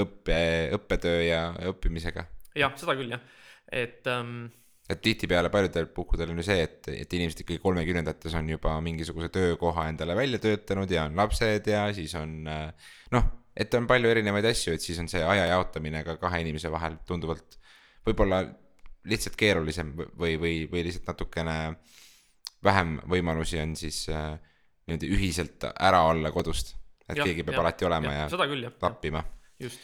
õppe, õppetöö ja õppimisega. jah, seda küll jah, et ähm, et tihtipeale paljudel puhkudel on ju see, et, et inimesed ikkagi kolmekümnendates on juba mingisuguse töökoha endale välja töötanud ja on lapsed ja siis on äh, noh, et on palju erinevaid asju, et siis on see aja jaotamine ka kahe inimese vahel tunduvalt võib-olla lihtsalt keerulisem või, või, või lihtsalt natukene vähem võimalusi on siis äh, niimoodi ühiselt ära olla kodust. et Jah, keegi peab jah, alati olema ja, seda küll jah, tappima. just.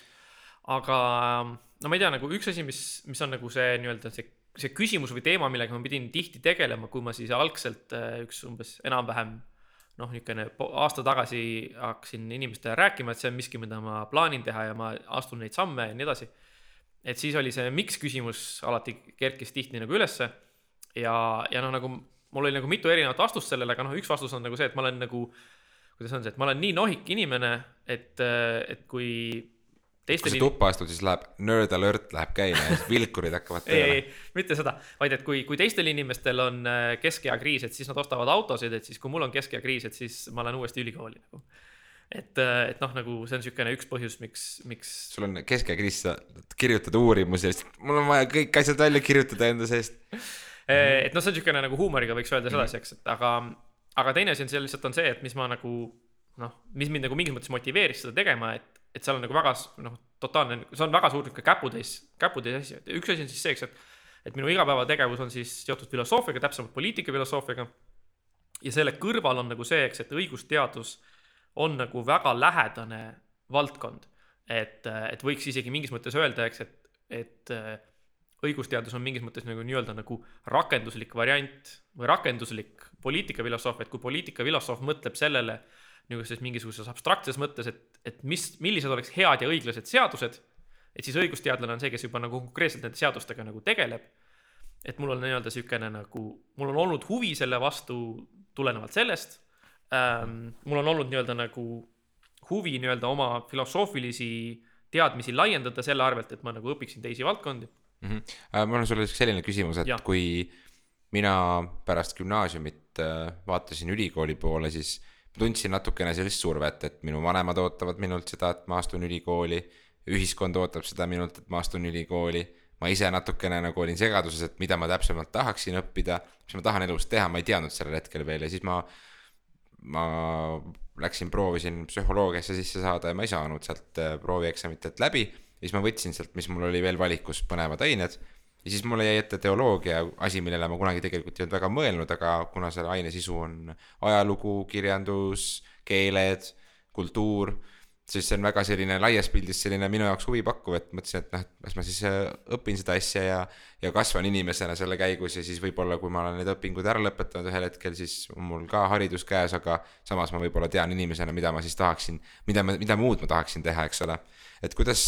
aga no ma ei tea, nagu üks asi, mis, mis on nagu see nii-öelda see, see küsimus või teema, millega ma pidin tihti tegelema, kui ma siis algselt äh, üks umbes enam-vähem noh, niisugune aasta tagasi hakkasin inimestele rääkima, et see on miski, mida ma plaanin teha ja ma astun neid samme ja nii edasi. et siis oli see miks küsimus alati kerkis tihti nagu ülesse ja, ja noh, nagu mul oli nagu mitu erinevat vastust sellele, aga noh, üks vastus on nagu see, et ma olen nagu kuidas on see, et ma olen nii nohik inimene, et, et kui kui sa tuppa astud, siis läheb nerd alert läheb käima ja siis vilkurid hakkavad ei, tööle ei, mitte seda, vaid et kui, kui teistel inimestel on äh, keskea kriis, et siis nad ostavad autosid, et siis kui mul on keskea kriis, et siis ma lähen uuesti ülikooli nagu. et, et noh, nagu see on niisugune üks põhjus, miks, miks sul on keskekriis, sa kirjutad uurimusi ja siis mul on vaja kõik asjad välja kirjutada enda seest. et noh, see on niisugune nagu huumoriga võiks öelda sedasi, eks, et aga, aga teine asi on seal lihtsalt on see, et mis ma nagu noh, mis mind nagu mingis mõttes motiveeris seda tegema, et, et seal on nagu väga noh, totaalne, see on väga suur niisugune käputäis, käputäis asi, et üks asi on siis see, eks, et et minu igapäevategevus on siis seotud filosoofiaga, täpsemalt poliitikafilosoofiaga ja selle kõrval on nagu see, eks, et õigusteadus on nagu väga lähedane valdkond. et, et võiks isegi mingis mõttes öelda, eks, et, et äh, õigusteadus on mingis mõttes nagu nii-öelda nagu rakenduslik variant või rakenduslik poliitikafilosoof, et kui poliitikafilosoof mõtleb sellele niisuguses mingisuguses abstraktses mõttes, et, et mis, millised oleks head ja õiglased seadused, et siis õigusteadlane on see, kes juba nagu konkreetselt nende seadustega nagu tegeleb et mul on nii-öelda niisugune nagu, mul on olnud huvi selle vastu tulenevalt sellest ähm,. mul on olnud nii-öelda nagu huvi nii-öelda oma filosoofilisi teadmisi laiendada selle arvelt, et ma nagu õpiksin teisi valdkondi. mm. -hmm. Mul on sulle selline küsimus, et ja. kui mina pärast gümnaasiumit äh, vaatasin ülikooli poole, siis tundsin natukene sellist survet, et minu vanemad ootavad minult seda, et ma astun ülikooli. ühiskond ootab seda minult, et ma astun ülikooli. ma ise natukene nagu olin segaduses, et mida ma täpsemalt tahaksin õppida, mis ma tahan elus teha, ma ei teadnud sellel hetkel veel ja siis ma ma läksin, proovisin psühholoogiasse sisse saada ja ma ei saanud sealt äh, proovieksamitelt läbi. ja siis ma võtsin sealt, mis mul oli veel valikus põnevad ained. Ja siis mulle jäi ette teoloogia, asi, millele ma kunagi tegelikult ei olnud väga mõelnud, aga kuna selle aine sisu on ajalugu, kirjandus, keeled, kultuur, siis see on väga selline laias pildis selline minu jaoks huvipakkuv, et mõtlesin, et noh, et las ma siis äh, õpin seda asja ja, ja kasvan inimesena selle käigus ja siis võib-olla, kui ma olen need õpingud ära lõpetanud ühel hetkel, siis on mul ka haridus käes, aga samas ma võib-olla tean inimesena, mida ma siis tahaksin, mida ma, mida muud ma tahaksin teha, eks ole. et kuidas,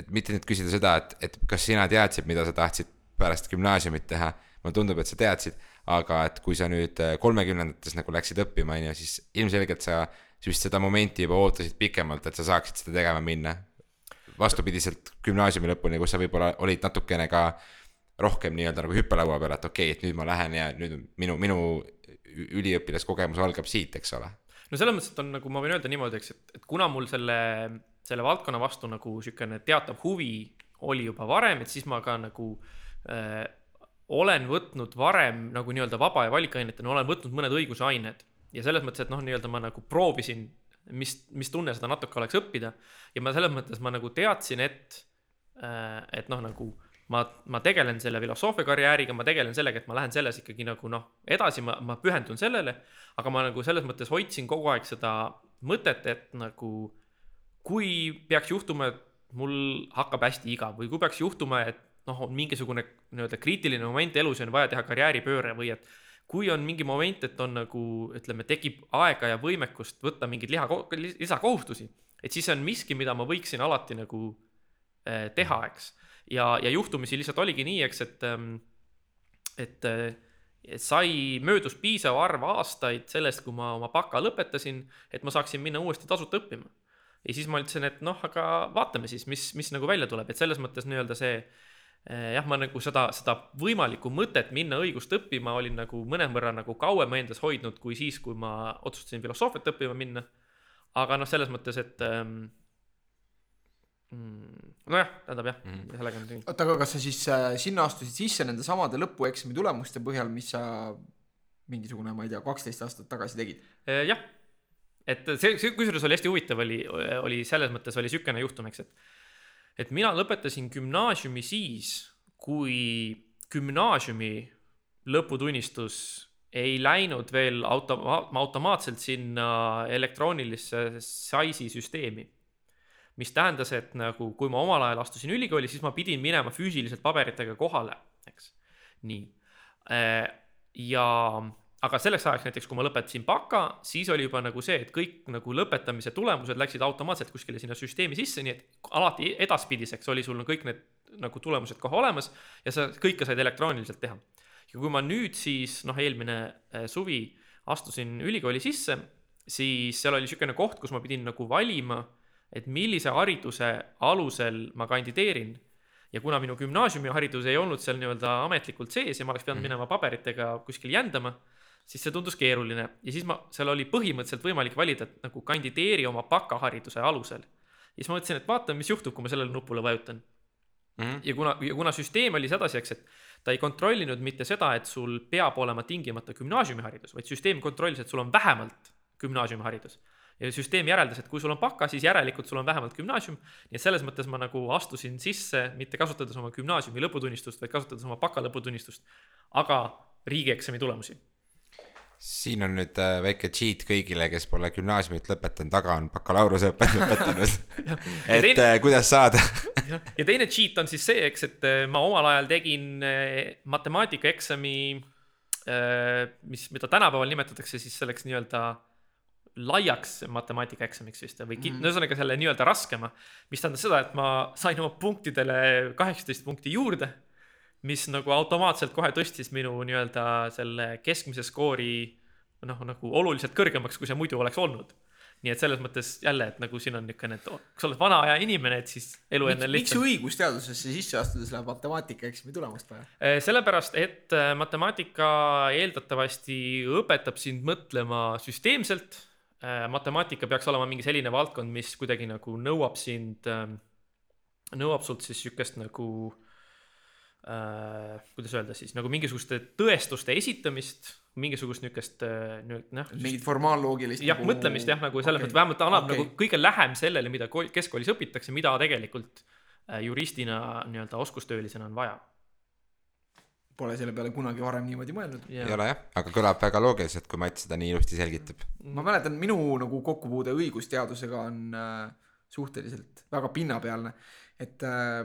et, mitte nüüd küsida seda, et, et kas sina teadsid, mida sa tahtsid pärast gümnaasiumit teha, mulle tundub, et sa teadsid, aga et kui sa nüüd äh, kolmekümnendates nagu läksid õppima, on ju, siis ilmselgelt sa siis seda momenti juba ootasid pikemalt, et sa saaksid seda tegema minna. vastupidiselt gümnaasiumi lõpuni, kus sa võib-olla olid natukene ka rohkem nii-öelda nagu hüppelaua peal, et okei okay,, et nüüd ma lähen ja nüüd minu, minu üliõpilaskogemus algab siit, eks ole. no selles mõttes, et on nagu ma võin öelda niimoodi, eks, et, et kuna mul selle, selle valdkonna vastu nagu niisugune teatav huvi oli juba varem, et siis ma ka nagu äh, olen võtnud varem nagu nii-öelda vaba ja valikainetena olen võtnud mõned õigusained. Ja selles mõttes, et noh, nii-öelda ma nagu proovisin, mis, mis tunne seda natuke oleks õppida. Ja ma selles mõttes ma nagu teadsin, et, et noh, nagu ma, ma tegelen selle filosoofia karjääriga, ma tegelen sellega, et ma lähen selles ikkagi nagu noh, edasi ma, ma pühendun sellele, aga ma nagu selles mõttes hoidsin kogu aeg seda mõtet, et nagu kui peaks juhtuma, et mul hakkab hästi igav või kui peaks juhtuma, et noh, on mingisugune nii-öelda kriitiline moment elus ja on vaja teha karjääripööre või et kui on mingi moment, et on nagu ütleme, tekib aega ja võimekust võtta mingeid liha, lisakohustusi, et siis see on miski, mida ma võiksin alati nagu eh, teha, eks. ja, ja juhtumisi lihtsalt oligi nii, eks, et, et, et sai, möödus piisav arv aastaid sellest, kui ma oma baka lõpetasin, et ma saaksin minna uuesti tasuta õppima. Ja siis ma ütlesin, et noh, aga vaatame siis, mis, mis nagu välja tuleb, et selles mõttes nii-öelda see eh, jah, ma nagu seda, seda võimalikku mõtet minna õigust õppima olin nagu mõnevõrra nagu kauem endas hoidnud kui siis, kui ma otsustasin filosoofiat õppima minna. aga noh, selles mõttes, et ähm, nojah, tähendab jah mm, -hmm. sellega on nii. oota, aga kas sa siis äh, sinna astusid sisse nende samade lõpueksami tulemuste põhjal, mis sa mingisugune, ma ei tea, kaksteist aastat tagasi tegid? Eh, jah, et see, see kusjuures oli hästi huvitav, oli, oli selles mõttes oli niisugune juhtum, eks, et et mina lõpetasin gümnaasiumi siis, kui gümnaasiumi lõputunnistus ei läinud veel auto-, automaatselt sinna elektroonilisse SAIS-i süsteemi. mis tähendas, et nagu kui ma omal ajal astusin ülikooli, siis ma pidin minema füüsiliselt paberitega kohale, eks. nii. ja aga selleks ajaks näiteks, kui ma lõpetasin baka, siis oli juba nagu see, et kõik nagu lõpetamise tulemused läksid automaatselt kuskile sinna süsteemi sisse, nii et alati edaspidiseks oli sul kõik need nagu tulemused kohe olemas ja sa kõike said elektrooniliselt teha. ja kui ma nüüd siis noh, eelmine eh, suvi astusin ülikooli sisse, siis seal oli niisugune koht, kus ma pidin nagu valima, et millise hariduse alusel ma kandideerin ja kuna minu gümnaasiumiharidus ei olnud seal nii-öelda ametlikult sees ja ma oleks pidanud minema paberitega kuskil jändama, siis see tundus keeruline ja siis ma, seal oli põhimõtteliselt võimalik valida, et nagu kandideeri oma bakahariduse alusel. ja siis ma mõtlesin, et vaatame, mis juhtub, kui ma sellele nupule vajutan. Mhm. ja kuna, ja kuna süsteem oli sedasi, eks, et ta ei kontrollinud mitte seda, et sul peab olema tingimata gümnaasiumiharidus, vaid süsteem kontrollis, et sul on vähemalt gümnaasiumiharidus. ja süsteem järeldas, et kui sul on baka, siis järelikult sul on vähemalt gümnaasium. nii et selles mõttes ma nagu astusin sisse, mitte kasutades oma gümnaasiumi lõputunnistust, vaid kasutades oma baka lõputunnistust, aga riigieksami tulemusi. Siin on nüüd äh, väike cheat kõigile, kes pole gümnaasiumit lõpetanud, aga on bakalaureuseõpet lõpetanud. *laughs* et teine- äh, kuidas saada ja teine cheat on siis see, eks, et äh, ma omal ajal tegin matemaatikaeksami, mis, mida tänapäeval nimetatakse siis selleks nii-öelda laiaks matemaatikaeksamiks vist või mm. ühesõnaga selle nii-öelda raskema, mis tähendas seda, et ma sain oma punktidele kaheksateist punkti juurde, mis nagu automaatselt kohe tõstis minu nii-öelda selle keskmise skoori noh, nagu oluliselt kõrgemaks, kui see muidu oleks olnud nii et selles mõttes jälle, et nagu siin on niisugune, et kui sa oled vana aja inimene, et siis elu miks, enne on miks lihtsam. õigusteadusesse sisse astudes läheb matemaatikaeksami tulemust vaja? Eh, sellepärast, et äh, matemaatika eeldatavasti õpetab sind mõtlema süsteemselt. matemaatika peaks olema mingi selline valdkond, mis kuidagi nagu nõuab sind, nõuab sult siis sihukest nagu äh,, kuidas öelda siis nagu mingisuguste tõestuste esitamist, mingisugust niisugust noh, mingit formaalloogilist jah, mõtlemist jah, nagu selles mõttes vähemalt annab okay. nagu kõige lähem sellele, mida kool- keskkoolis õpitakse, mida tegelikult äh, juristina nii-öelda oskustöölisena on vaja. Pole selle peale kunagi varem niimoodi mõelnud. ei ole jah, aga kõlab väga loogiliselt, kui Mats seda nii ilusti selgitab. ma mäletan, minu nagu kokkupuude õigusteadusega on äh, suhteliselt väga pinnapealne, et äh,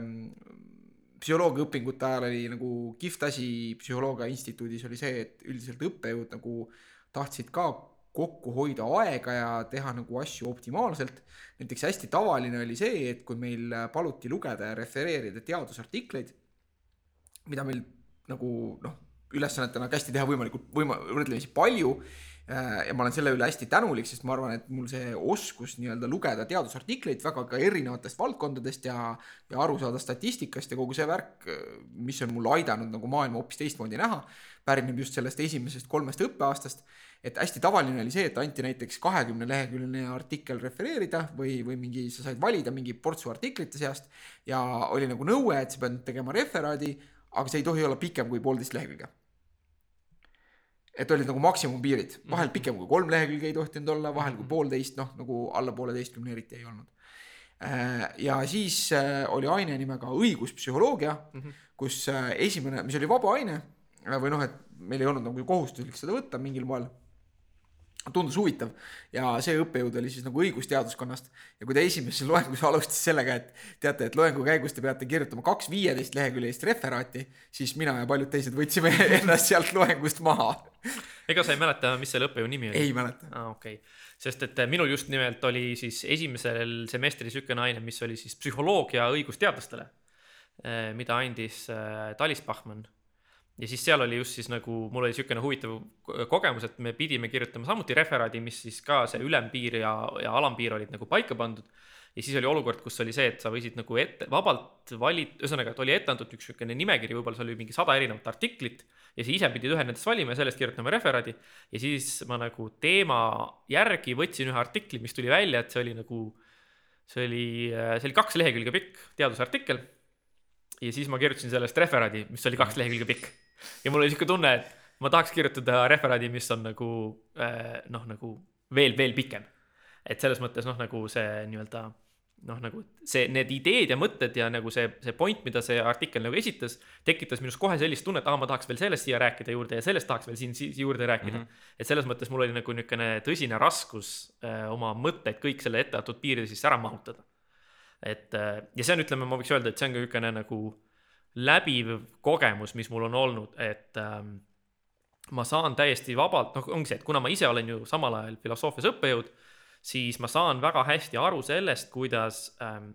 psühholoogiaõpingute ajal oli nagu kihvt asi Psühholoogia Instituudis oli see, et üldiselt õppejõud nagu tahtsid ka kokku hoida aega ja teha nagu asju optimaalselt. näiteks hästi tavaline oli see, et kui meil paluti lugeda ja refereerida teadusartikleid, mida meil nagu noh, ülesannetena kästi teha võimalikult võima-, võrdlemisi palju ja ma olen selle üle hästi tänulik, sest ma arvan, et mul see oskus nii-öelda lugeda teadusartikleid väga ka erinevatest valdkondadest ja, ja aru saada statistikast ja kogu see värk, mis on mul aidanud nagu maailma hoopis teistmoodi näha, pärineb just sellest esimesest kolmest õppeaastast. et hästi tavaline oli see, et anti näiteks kahekümne leheküljeline artikkel refereerida või, või mingi, sa said valida mingi portsu artiklite seast ja oli nagu nõue, et sa pead tegema referaadi, aga see ei tohi olla pikem kui poolteist lehekülge et olid nagu maksimumpiirid, vahel pikem kui kolm lehekülge ei tohtinud olla, vahel kui poolteist, noh nagu alla pooleteistkümne eriti ei olnud. ja siis äh, oli aine nimega õiguspsühholoogia, kus äh, esimene, mis oli vaba aine äh, või noh, et meil ei olnud nagu kohustuslik seda võtta mingil moel tundus huvitav ja see õppejõud oli siis nagu õigusteaduskonnast ja kui ta esimeses loengus alustas sellega, et teate, et loengu käigus te peate kirjutama kaks viieteist leheküljelist referaati, siis mina ja paljud teised võtsime *laughs* ennast sealt loengust maha. ega sa ei mäleta, mis selle õppejõu nimi oli? ei mäleta. aa, okei okay.. sest et äh, minul just nimelt oli siis esimesel semestril niisugune aine, mis oli siis psühholoogia õigusteadlastele, mida andis äh, Talis Bachmann. Ja siis seal oli just siis nagu, mul oli niisugune huvitav ko- kogemus, et me pidime kirjutama samuti referaadi, mis siis ka see ülempiir ja, ja alampiir olid nagu paika pandud. ja siis oli olukord, kus oli see, et sa võisid nagu ette, vabalt valida, ühesõnaga, et oli ette antud üks niisugune nimekiri, võib-olla seal oli mingi sada erinevat artiklit ja sa ise pidid ühe nendest valima ja sellest kirjutama referaadi ja siis ma nagu teema järgi võtsin ühe artikli, mis tuli välja, et see oli nagu, see oli, see oli kaks lehekülge pikk teadusartikkel. ja siis ma kirjutasin sellest referaadi, mis oli kaks lehekülge pikk. Ja mul oli sihuke tunne, et ma tahaks kirjutada referaadi, mis on nagu eh, noh, nagu veel, veel pikem. et selles mõttes noh, nagu see nii-öelda noh, nagu see, need ideed ja mõtted ja nagu see, see point, mida see artikkel nagu esitas, tekitas minus kohe sellist tunnet, aa, ma tahaks veel sellest siia rääkida juurde ja sellest tahaks veel siin si juurde rääkida mm. -hmm. et selles mõttes mul oli nagu niisugune tõsine raskus äh, oma mõtteid kõik selle ette antud piiride sisse ära mahutada. et äh, ja see on, ütleme, ma võiks öelda, et see on ka niisugune nagu läbiv kogemus, mis mul on olnud, et ähm, ma saan täiesti vabalt, noh, ongi see, et kuna ma ise olen ju samal ajal filosoofias õppejõud, siis ma saan väga hästi aru sellest, kuidas ähm,,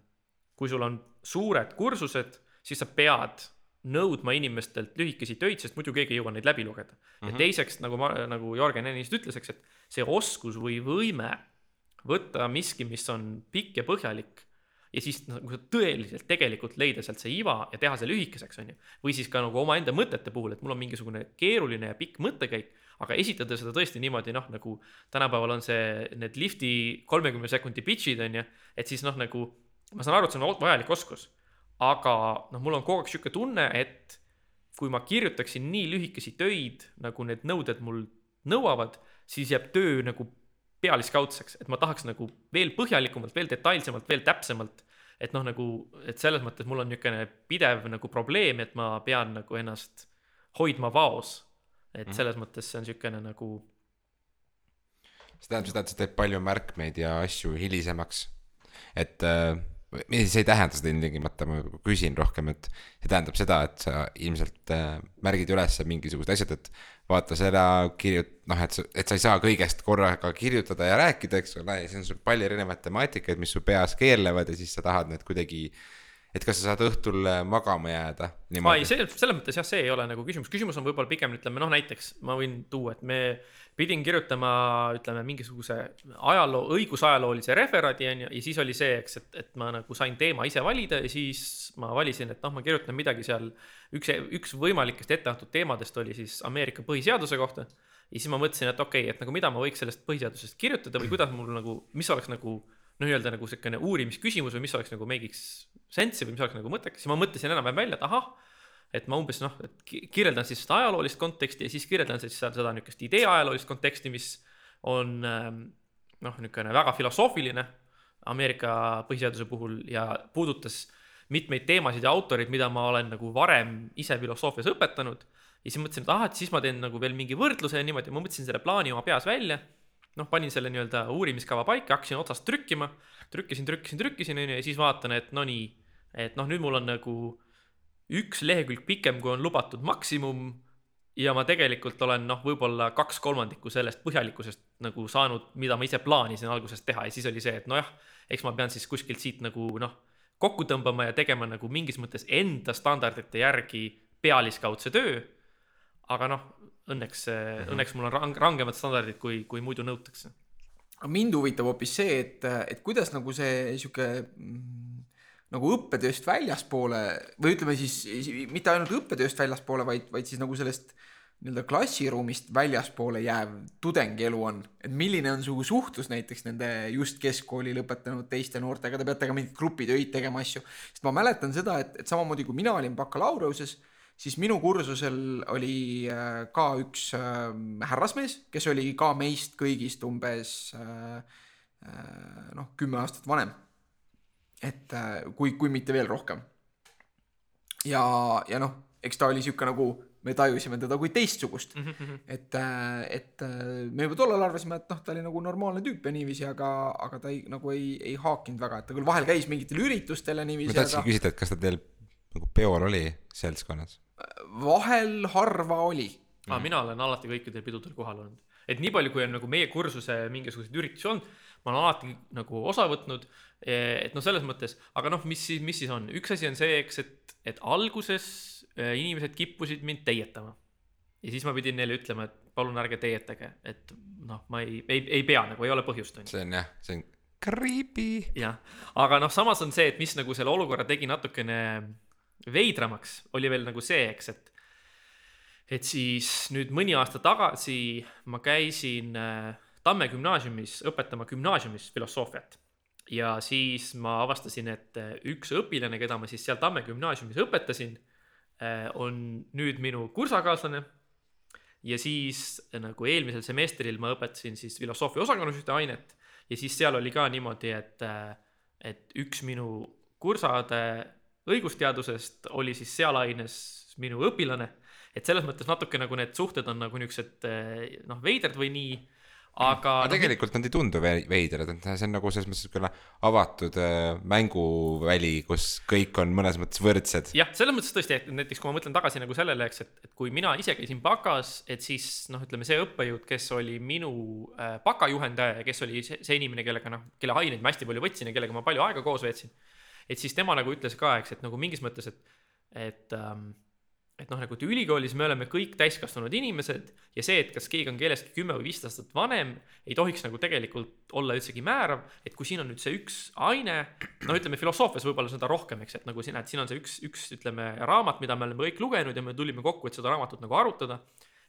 kui sul on suured kursused, siis sa pead nõudma inimestelt lühikesi töid, sest muidu keegi ei jõua neid läbi lugeda mm. -hmm. ja teiseks, nagu ma, nagu Jörgen ennist ütles, eks, et see oskus või võime võtta miski, mis on pikk ja põhjalik ja siis nagu tõeliselt tegelikult leida sealt see iva ja teha see lühikeseks, on ju. või siis ka nagu omaenda mõtete puhul, et mul on mingisugune keeruline ja pikk mõttekäik, aga esitada seda tõesti niimoodi, noh, nagu tänapäeval on see, need lifti kolmekümne sekundi pitch'id, on ju, et siis noh, nagu ma saan aru, et see on vajalik oskus, aga noh, mul on kogu aeg sihuke tunne, et kui ma kirjutaksin nii lühikesi töid, nagu need nõuded mul nõuavad, siis jääb töö nagu pealiskaudseks, et ma tahaks nagu veel põhjalikumalt, veel detailsemalt, veel täpsemalt. et noh, nagu, et selles mõttes mul on niisugune pidev nagu probleem, et ma pean nagu ennast hoidma vaos. et selles mõttes see on niisugune nagu see tähendab seda, et sa teed palju märkmeid ja asju hilisemaks. et äh, see ei tähenda seda ilmtingimata, ma küsin rohkem, et see tähendab seda, et sa ilmselt äh, märgid üles mingisugused asjad, et vaata seda kirjut-, noh, et sa, et sa ei saa kõigest korraga kirjutada ja rääkida, eks ole, ja siis on sul palju erinevaid temaatikaid, mis su peas keerlevad ja siis sa tahad need kuidagi, et kas sa saad õhtul äh, magama jääda ei, see, selles mõttes jah, see ei ole nagu küsimus, küsimus on võib-olla pigem ütleme noh, näiteks ma võin tuua, et me pidin kirjutama, ütleme mingisuguse ajaloo, õigusajaloolise referaadi on ju, ja siis oli see, eks, et, et ma nagu sain teema ise valida ja siis ma valisin, et noh, ma kirjutan midagi seal. üks, üks võimalikest ette antud teemadest oli siis Ameerika põhiseaduse kohta. ja siis ma mõtlesin, et okei okay,, et nagu mida ma võiks sellest põhiseadusest kirjutada või kuidas mul nagu, mis oleks nagu nii-öelda nagu siukene uurimisküsimus või mis oleks nagu make'iks sense'i või mis oleks nagu mõttekas, siis ma mõtlesin enam-vähem välja, et ahah, et ma umbes noh, et ki- kirjeldan siis seda ajaloolist konteksti ja siis kirjeldan siis seal seda niisugust idee ajaloolist konteksti, mis on ähm, noh, niisugune väga filosoofiline Ameerika põhiseaduse puhul ja puudutas mitmeid teemasid ja autoreid, mida ma olen nagu varem ise filosoofias õpetanud. ja siis mõtlesin, et ahah, et siis ma teen nagu veel mingi võrdluse ja niimoodi, ma mõtlesin selle plaani oma peas välja noh, panin selle nii-öelda uurimiskava paika, hakkasin otsast trükkima, trükkisin, trükkisin, trükkisin, onju, ja siis vaatan, et no nii, et noh, nüüd mul on nagu üks lehekülg pikem, kui on lubatud maksimum ja ma tegelikult olen noh, võib-olla kaks kolmandikku sellest põhjalikkusest nagu saanud, mida ma ise plaanisin alguses teha ja siis oli see, et nojah, eks ma pean siis kuskilt siit nagu noh, kokku tõmbama ja tegema nagu mingis mõttes enda standardite järgi pealiskaudse töö. aga noh, õnneks mm, -hmm. õnneks mul on rang-, rangemad standardid, kui, kui muidu nõutakse. aga mind huvitab hoopis see, et, et kuidas nagu see sihuke mm, nagu õppetööst väljaspoole või ütleme siis mitte ainult õppetööst väljaspoole, vaid, vaid siis nagu sellest nii-öelda klassiruumist väljaspoole jääv tudengielu on, et milline on su suhtlus näiteks nende just keskkooli lõpetanud teiste noortega, te peate ka mingeid grupitöid tegema asju, sest ma mäletan seda, et, et samamoodi kui mina olin bakalaureusel, siis minu kursusel oli äh, ka üks äh, härrasmees, kes oli ka meist kõigist umbes äh, noh, kümme aastat vanem. et kui, kui mitte veel rohkem. ja, ja noh, eks ta oli sihuke nagu me tajusime teda kui teistsugust, *laughs* et, et äh, me juba tollal arvasime, et noh, ta oli nagu normaalne tüüp ja niiviisi, aga, aga ta ei nagu ei, ei haakinud väga, et ta küll vahel käis mingitel üritustel ja ma niiviisi, tahtsingi aga küsida, et kas ta teil nagu peol oli seltskonnas? vahel harva oli aga mina olen alati kõikidel pidudel kohal olnud, et nii palju, kui on nagu meie kursuse mingisuguseid üritusi olnud, ma olen alati nagu osa võtnud. et noh, selles mõttes, aga noh, mis siis, mis siis on, üks asi on see, eks, et, et alguses äh, inimesed kippusid mind teietama. ja siis ma pidin neile ütlema, et palun ärge teietage, et noh, ma ei, ei, ei pea nagu, ei ole põhjust, see on jah, see on creepy. jah, aga noh, samas on see, et mis nagu selle olukorra tegi natukene veidramaks, oli veel nagu see, eks, et et siis nüüd mõni aasta tagasi ma käisin äh, Tamme gümnaasiumis õpetama gümnaasiumis filosoofiat. Ja siis ma avastasin, et äh, üks õpilane, keda ma siis seal Tamme gümnaasiumis õpetasin, on nüüd minu kursakaaslane. Ja siis äh, nagu eelmisel semestril ma õpetasin siis filosoofia osakonnas ühte ainet. Ja siis seal oli ka niimoodi, et, et üks minu kursade õigusteadusest oli siis seal aines minu õpilane. et selles mõttes natuke nagu need suhted on nagu niisugused noh, veidrad või nii, aga aga tegelikult nad ei tundu ve- veidrad, et see on nagu selles mõttes niisugune avatud äh, mänguväli, kus kõik on mõnes mõttes võrdsed. jah, selles mõttes tõesti, et näiteks kui ma mõtlen tagasi nagu sellele, eks, et, et kui mina ise käisin bakas, et siis noh, ütleme see õppejõud, kes oli minu bakajuhendaja ja kes oli see, see inimene, kellega noh, kelle aineid ma hästi palju võtsin ja kellega ma palju aega koos veetsin. Et siis tema nagu ütles ka, eks, et nagu mingis mõttes, et, et ähm, et noh, nagu et ülikoolis me oleme kõik täiskasvanud inimesed ja see, et kas keegi on kellestki kümme või viisteist aastat vanem, ei tohiks nagu tegelikult olla üldsegi määrav, et kui siin on nüüd see üks aine, no ütleme filosoofias võib-olla seda rohkem, eks, et nagu siin, et siin on see üks, üks ütleme raamat, mida me oleme kõik lugenud ja me tulime kokku, et seda raamatut nagu arutada.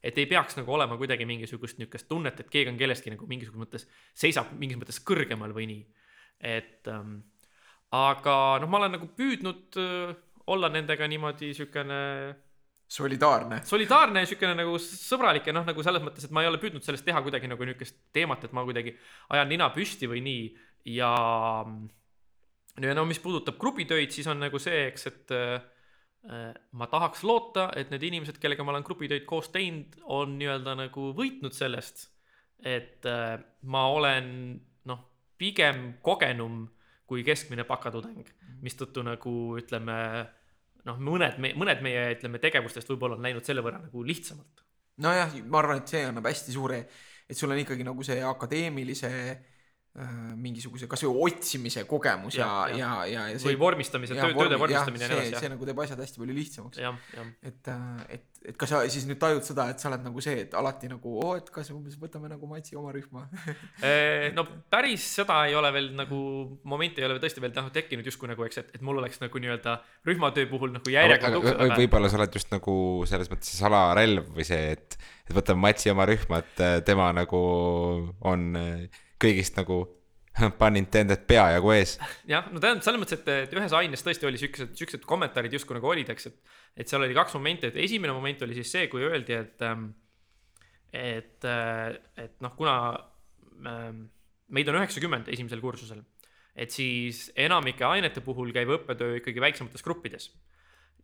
et ei peaks nagu olema kuidagi mingisugust niisugust tunnet, et keegi on kellestki nagu mingisuguses mõttes, seisab mingis mõttes kõrgemal või nii. et ähm, aga noh, ma olen nagu püüdnud öö, olla nendega niimoodi siukene solidaarne. solidaarne ja siukene nagu sõbralik ja noh, nagu selles mõttes, et ma ei ole püüdnud sellest teha kuidagi nagu niukest teemat, et ma kuidagi ajan nina püsti või nii ja ja no mis puudutab grupitöid, siis on nagu see, eks, et äh, ma tahaks loota, et need inimesed, kellega ma olen grupitöid koos teinud, on nii-öelda nagu võitnud sellest, et äh, ma olen noh, pigem kogenum kui keskmine bakatudeng, mistõttu nagu ütleme noh, mõned, mõned meie, ütleme, tegevustest võib-olla on läinud selle võrra nagu lihtsamalt. nojah, ma arvan, et see annab hästi suure, et sul on ikkagi nagu see akadeemilise äh, mingisuguse kasvõi otsimise kogemus ja, Jah, ja, ja, ja või vormistamise, töö, tööde vormistamine ja nii see, edasi, see nagu teeb asjad hästi palju lihtsamaks. et, et, et kas sa siis nüüd tajud seda, et sa oled nagu see, et alati nagu oo, et kas umbes võtame nagu Matsi oma rühma *laughs* no päris seda ei ole veel nagu, momenti ei ole tõesti veel noh, tekkinud justkui nagu, eks, et, et mul oleks nagu nii-öelda rühmatöö puhul nagu järjekord ukse taga. võib-olla sa oled just nagu selles mõttes see salarelv või see, et, et võtame Matsi oma rühma, et äh, tema nagu on äh, kõigist nagu *laughs* pun intended peajagu ees. jah, no tähendab selles mõttes, et, et ühes aines tõesti oli siuksed, siuksed kommentaarid justkui nagu olid, eks, et, et seal oli kaks momenti, et esimene moment oli siis see, kui öeldi, et, et, et noh, kuna ähm, meid on üheksakümmend esimesel kursusel, et siis enamike ainete puhul käib õppetöö ikkagi väiksemates gruppides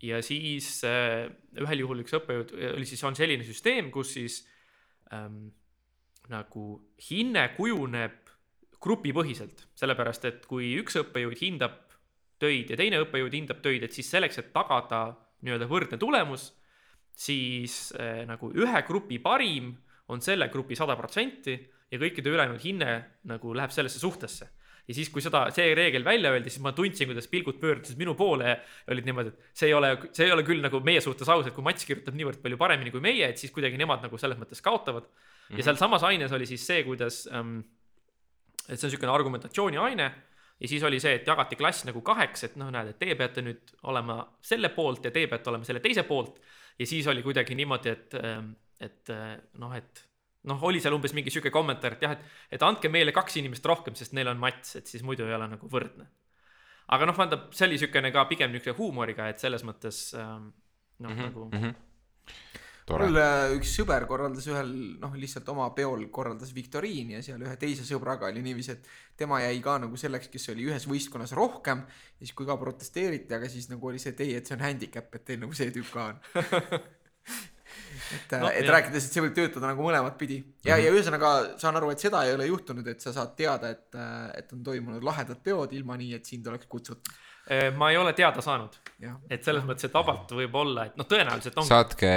ja siis äh, ühel juhul üks õppejõud oli siis, on selline süsteem, kus siis ähm, nagu hinne kujuneb grupipõhiselt, sellepärast et kui üks õppejõud hindab töid ja teine õppejõud hindab töid, et siis selleks, et tagada nii-öelda võrdne tulemus, siis äh, nagu ühe grupi parim on selle grupi sada protsenti ja kõikide ülejäänud hinne nagu läheb sellesse suhtesse ja siis, kui seda, see reegel välja öeldi, siis ma tundsin, kuidas pilgud pöördusid minu poole ja olid niimoodi, et see ei ole, see ei ole küll nagu meie suhtes aus, et kui Mats kirjutab niivõrd palju paremini kui meie, et siis kuidagi nemad nagu selles mõttes kaotavad mm. -hmm. ja sealsamas aines oli siis see, kuidas ähm,, et see on niisugune argumentatsiooniaine ja siis oli see, et jagati klass nagu kaheks, et noh, näed, et teie peate nüüd olema selle poolt ja teie peate olema selle teise poolt ja siis oli kuidagi niimoodi, et, et noh, et noh, oli seal umbes mingi sihuke kommentaar, et jah, et, et andke meile kaks inimest rohkem, sest neil on mats, et siis muidu ei ole nagu võrdne. aga noh, vaata, see oli niisugune ka pigem niisugune huumoriga, et selles mõttes ähm, noh mm, -hmm. nagu tore mul. äh, üks sõber korraldas ühel noh, lihtsalt oma peol korraldas viktoriini ja seal ühe teise sõbraga oli niiviisi, et tema jäi ka nagu selleks, kes oli ühes võistkonnas rohkem ja siis, kui ka protesteeriti, aga siis nagu oli see, et ei, et see on handicap, et teil nagu see tüüp ka on *laughs* et No, no,, et jah. rääkides, et see võib töötada nagu mõlemat pidi ja mm, -hmm. ja ühesõnaga saan aru, et seda ei ole juhtunud, et sa saad teada, et, et on toimunud lahedad peod ilma nii, et sind oleks kutsutud, Äh, ma ei ole teada saanud, et selles mõttes, et vabalt võib olla, et noh, tõenäoliselt ongi saatke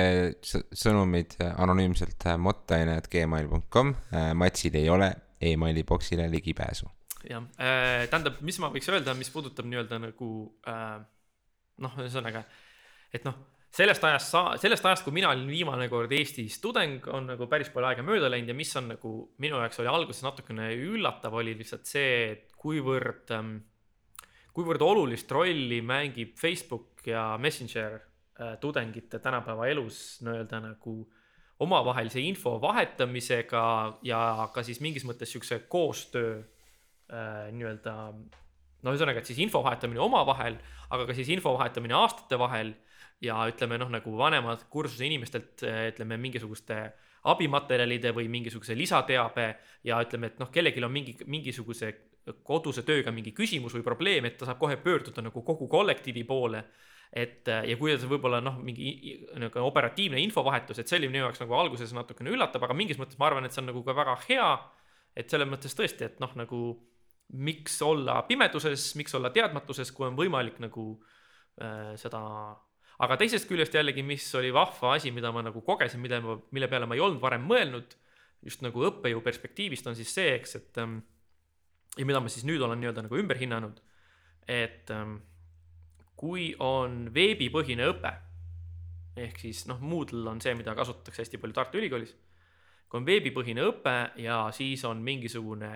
sõnumid anonüümselt äh, mottaine.gmail.com. Matsil ei ole emaili boksile ligipääsu. jah, tähendab, mis ma võiks öelda, mis puudutab nii-öelda nagu äh, noh, ühesõnaga, et noh, sellest ajast sa, sellest ajast, kui mina olin viimane kord Eestis tudeng, on nagu päris palju aega mööda läinud ja mis on nagu minu jaoks oli alguses natukene üllatav, oli lihtsalt see, et kuivõrd ähm,, kuivõrd olulist rolli mängib Facebook ja Messenger äh, tudengite tänapäeva elus nii-öelda nagu omavahelise info vahetamisega ja ka siis mingis mõttes siukse koostöö äh, nii-öelda no ühesõnaga, et siis info vahetamine omavahel, aga ka siis info vahetamine aastate vahel ja ütleme noh, nagu vanemad kursuse inimestelt äh, ütleme mingisuguste abimaterjalide või mingisuguse lisateabe ja ütleme, et noh, kellelgi on mingi, mingisuguse koduse tööga mingi küsimus või probleem, et ta saab kohe pöörduda nagu kogu kollektiivi poole et ja kuidas võib-olla noh, mingi nagu operatiivne infovahetus, et see oli minu jaoks nagu alguses natukene üllatav, aga mingis mõttes ma arvan, et see on nagu ka väga hea. et selles mõttes tõesti, et noh, nagu miks olla pimeduses, miks olla teadmatuses, kui on võimalik nagu äh, seda, aga teisest küljest jällegi, mis oli vahva asi, mida ma nagu kogesin, mida mille peale ma ei olnud varem mõelnud, just nagu õppejõu perspektiivist on siis see, eks, et ähm, ja mida ma siis nüüd olen nii-öelda nagu ümber hinnanud, et ähm, kui on veebipõhine õpe, ehk siis noh, Moodle on see, mida kasutatakse hästi palju Tartu Ülikoolis, kui on veebipõhine õpe ja siis on mingisugune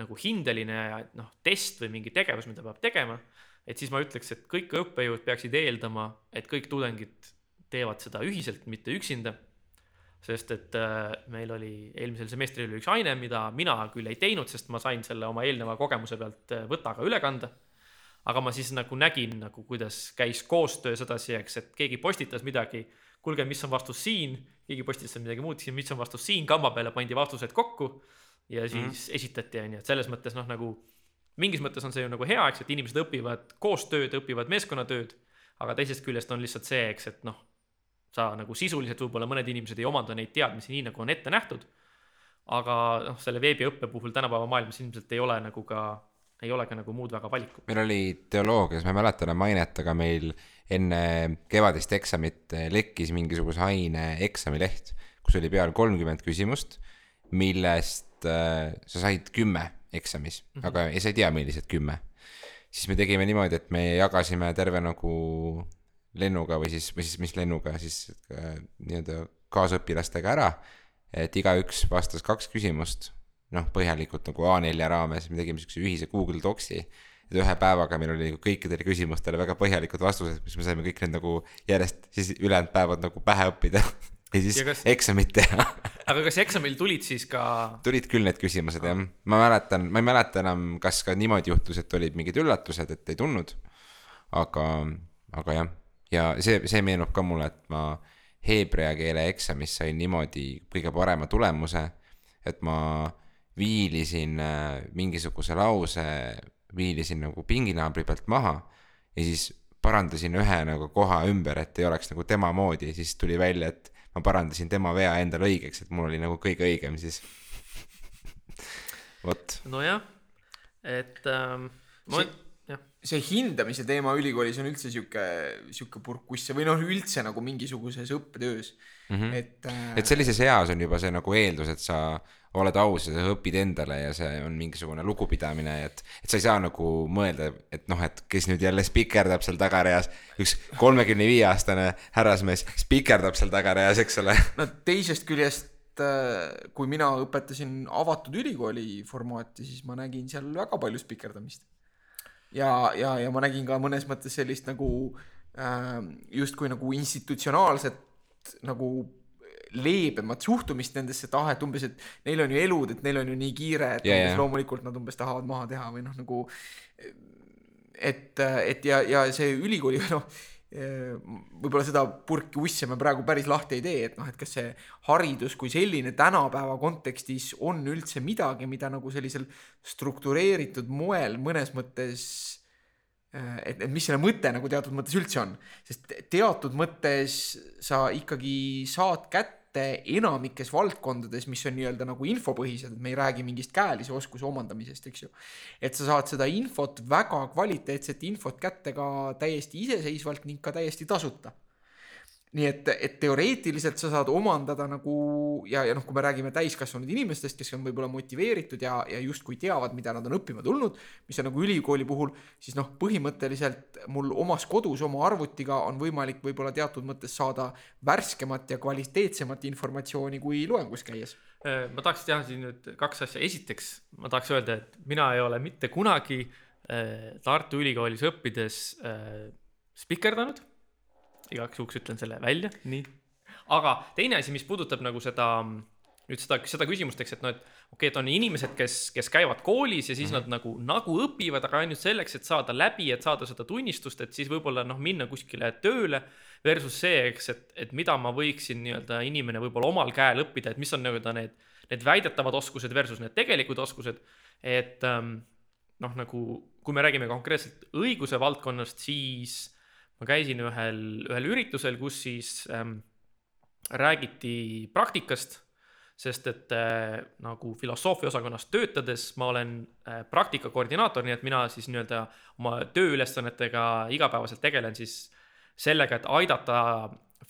nagu hindeline noh, test või mingi tegevus, mida peab tegema, et siis ma ütleks, et kõik õppejõud peaksid eeldama, et kõik tudengid teevad seda ühiselt, mitte üksinda. Sest et äh, meil oli eelmisel semestril oli üks aine, mida mina küll ei teinud, sest ma sain selle oma eelneva kogemuse pealt äh, võtaga üle kanda. aga ma siis nagu nägin nagu, kuidas käis koostöö sedasi, eks, et keegi postitas midagi. kuulge, mis on vastus siin, keegi postitas midagi muud, mis on vastus siin, kamba peale pandi vastused kokku ja siis mm -hmm. esitati, on ju, et selles mõttes noh, nagu mingis mõttes on see ju nagu hea, eks, et inimesed õpivad koostööd, õpivad meeskonnatööd, aga teisest küljest on lihtsalt see, eks, et noh, sa nagu sisuliselt võib-olla mõned inimesed ei omanda neid teadmisi nii, nagu on ette nähtud. aga noh, selle veebiõppe puhul tänapäeva maailmas ilmselt ei ole nagu ka, ei ole ka nagu muud väga valikut. meil oli teoloogias, ma ei mäleta enam ainet, aga meil enne kevadist eksamit lekkis mingisuguse aine eksamileht, kus oli peal kolmkümmend küsimust, millest äh, sa said kümme eksamis mm, -hmm. aga sa ei tea, millised kümme. siis me tegime niimoodi, et me jagasime terve nagu lennuga või siis, või siis mis lennuga siis äh, nii-öelda kaasõpilastega ära. et igaüks vastas kaks küsimust, noh, põhjalikult nagu A4 raames, me tegime siukse ühise Google Docsi et ühe päevaga meil oli nagu kõikidele küsimustele väga põhjalikud vastused, mis me saime kõik need nagu järjest siis ülejäänud päevad nagu pähe õppida *laughs* ja siis ja kas... eksamit teha *laughs* aga kas eksamil tulid siis ka? tulid küll need küsimused jah, ma mäletan, ma ei mäleta enam, kas ka niimoodi juhtus, et olid mingid üllatused, et ei tulnud. aga, aga jah, ja see, see meenub ka mulle, et ma heebrea keele eksamis sain niimoodi kõige parema tulemuse, et ma viilisin äh, mingisuguse lause, viilisin nagu pinginaabri pealt maha ja siis parandasin ühe nagu koha ümber, et ei oleks nagu tema moodi ja siis tuli välja, et ma parandasin tema vea endale õigeks, et mul oli nagu kõige õigem siis *laughs* vot. nojah, et ähm, ma see. See hindamise teema ülikoolis on üldse sihuke, sihuke purkuss või noh, üldse nagu mingisuguses õppetöös mm. -hmm. et äh.... et sellises eas on juba see nagu eeldus, et sa oled aus ja sa õpid endale ja see on mingisugune lugupidamine, et, et sa ei saa nagu mõelda, et noh, et kes nüüd jälle spikerdab seal tagareas, üks kolmekümne viie aastane härrasmees spikerdab seal tagareas, eks ole. no teisest küljest äh, kui mina õpetasin avatud ülikooli formaati, siis ma nägin seal väga palju spikerdamist. Ja, ja, ja ma nägin ka mõnes mõttes sellist nagu äh, justkui nagu institutsionaalset nagu leebemat suhtumist nendesse, et ah, umbes, et neil on ju elud, et neil on ju nii kiire, et yeah, umbes yeah. loomulikult nad umbes tahavad maha teha või noh, nagu et, et ja, ja see ülikooli noh, võib-olla seda purki ussi me praegu päris lahti ei tee, et noh, et kas see haridus kui selline tänapäeva kontekstis on üldse midagi, mida nagu sellisel struktureeritud moel mõnes mõttes et, et mis selle mõte nagu teatud mõttes üldse on, sest teatud mõttes sa ikkagi saad kätte kätte enamikes valdkondades, mis on nii-öelda nagu infopõhised, me ei räägi mingist käelise oskuse omandamisest, eks ju. et sa saad seda infot, väga kvaliteetset infot kätte ka täiesti iseseisvalt ning ka täiesti tasuta nii et, et teoreetiliselt sa saad omandada nagu ja, ja noh, kui me räägime täiskasvanud inimestest, kes on võib-olla motiveeritud ja, ja justkui teavad, mida nad on õppima tulnud, mis on nagu ülikooli puhul, siis noh, põhimõtteliselt mul omas kodus oma arvutiga on võimalik võib-olla teatud mõttes saada värskemat ja kvaliteetsemat informatsiooni kui loengus käies. Äh, ma tahaks teha siin nüüd kaks asja, esiteks ma tahaks öelda, et mina ei ole mitte kunagi äh, Tartu Ülikoolis õppides äh, spikerdanud igaks juhuks ütlen selle välja, nii. aga teine asi, mis puudutab nagu seda, nüüd seda, seda küsimust, eks, et noh, et okei okay,, et on inimesed, kes, kes käivad koolis ja siis mm -hmm. nad nagu, nagu õpivad, aga ainult selleks, et saada läbi, et saada seda tunnistust, et siis võib-olla noh, minna kuskile tööle. Versus see, eks, et, et mida ma võiksin nii-öelda inimene võib-olla omal käel õppida, et mis on nii-öelda need, need väidetavad oskused versus need tegelikud oskused. et ähm, noh, nagu kui me räägime konkreetselt õiguse valdkonnast, siis ma käisin ühel, ühel üritusel, kus siis ähm, räägiti praktikast, sest et äh, nagu filosoofia osakonnas töötades ma olen äh, praktika koordinaator, nii et mina siis nii-öelda oma tööülesannetega igapäevaselt tegelen siis sellega, et aidata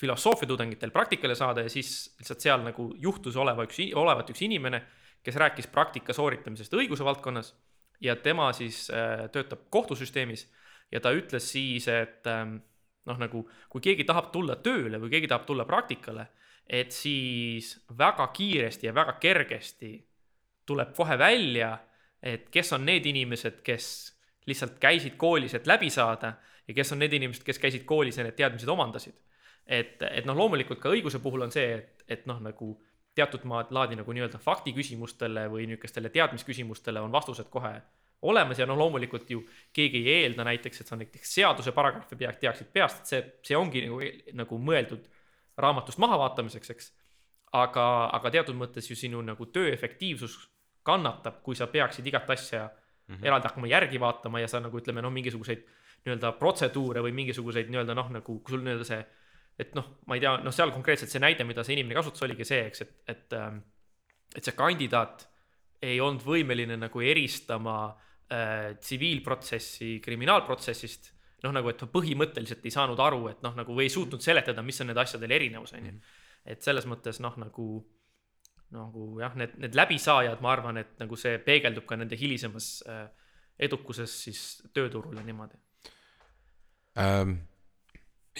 filosoofia tudengitel praktikale saada ja siis lihtsalt seal nagu juhtus oleva üks, olevat üks inimene, kes rääkis praktika sooritamisest õiguse valdkonnas ja tema siis äh, töötab kohtusüsteemis ja ta ütles siis, et ähm, noh, nagu kui keegi tahab tulla tööle või keegi tahab tulla praktikale, et siis väga kiiresti ja väga kergesti tuleb kohe välja, et kes on need inimesed, kes lihtsalt käisid koolis, et läbi saada ja kes on need inimesed, kes käisid koolis ja need teadmised omandasid. et, et noh, loomulikult ka õiguse puhul on see, et, et noh, nagu teatud maad laadi nagu nii-öelda faktiküsimustele või niisugustele teadmisküsimustele on vastused kohe olemas ja noh, loomulikult ju keegi ei eelda näiteks, et sa näiteks seaduse paragrahvi pea, teaksid peast, et see, see ongi nagu, nagu mõeldud raamatust mahavaatamiseks, eks. aga, aga teatud mõttes ju sinu nagu töö efektiivsus kannatab, kui sa peaksid igat asja mm -hmm. eraldi hakkama järgi vaatama ja sa nagu ütleme, noh, mingisuguseid nii-öelda protseduure või mingisuguseid nii-öelda noh, nagu sul nii-öelda see, et noh, ma ei tea, noh, seal konkreetselt see näide, mida see inimene kasutas, oligi see, eks, et, et, ähm, et see kandidaat ei olnud võimeline nagu eristama tsiviilprotsessi kriminaalprotsessist. noh, nagu, et põhimõtteliselt ei saanud aru, et noh, nagu või ei suutnud seletada, mis on nende asjadel erinevus, on ju. Mhm. et selles mõttes noh, nagu nagu jah, need, need läbisaajad, ma arvan, et nagu see peegeldub ka nende hilisemas äh, edukuses siis tööturul ja niimoodi ähm,.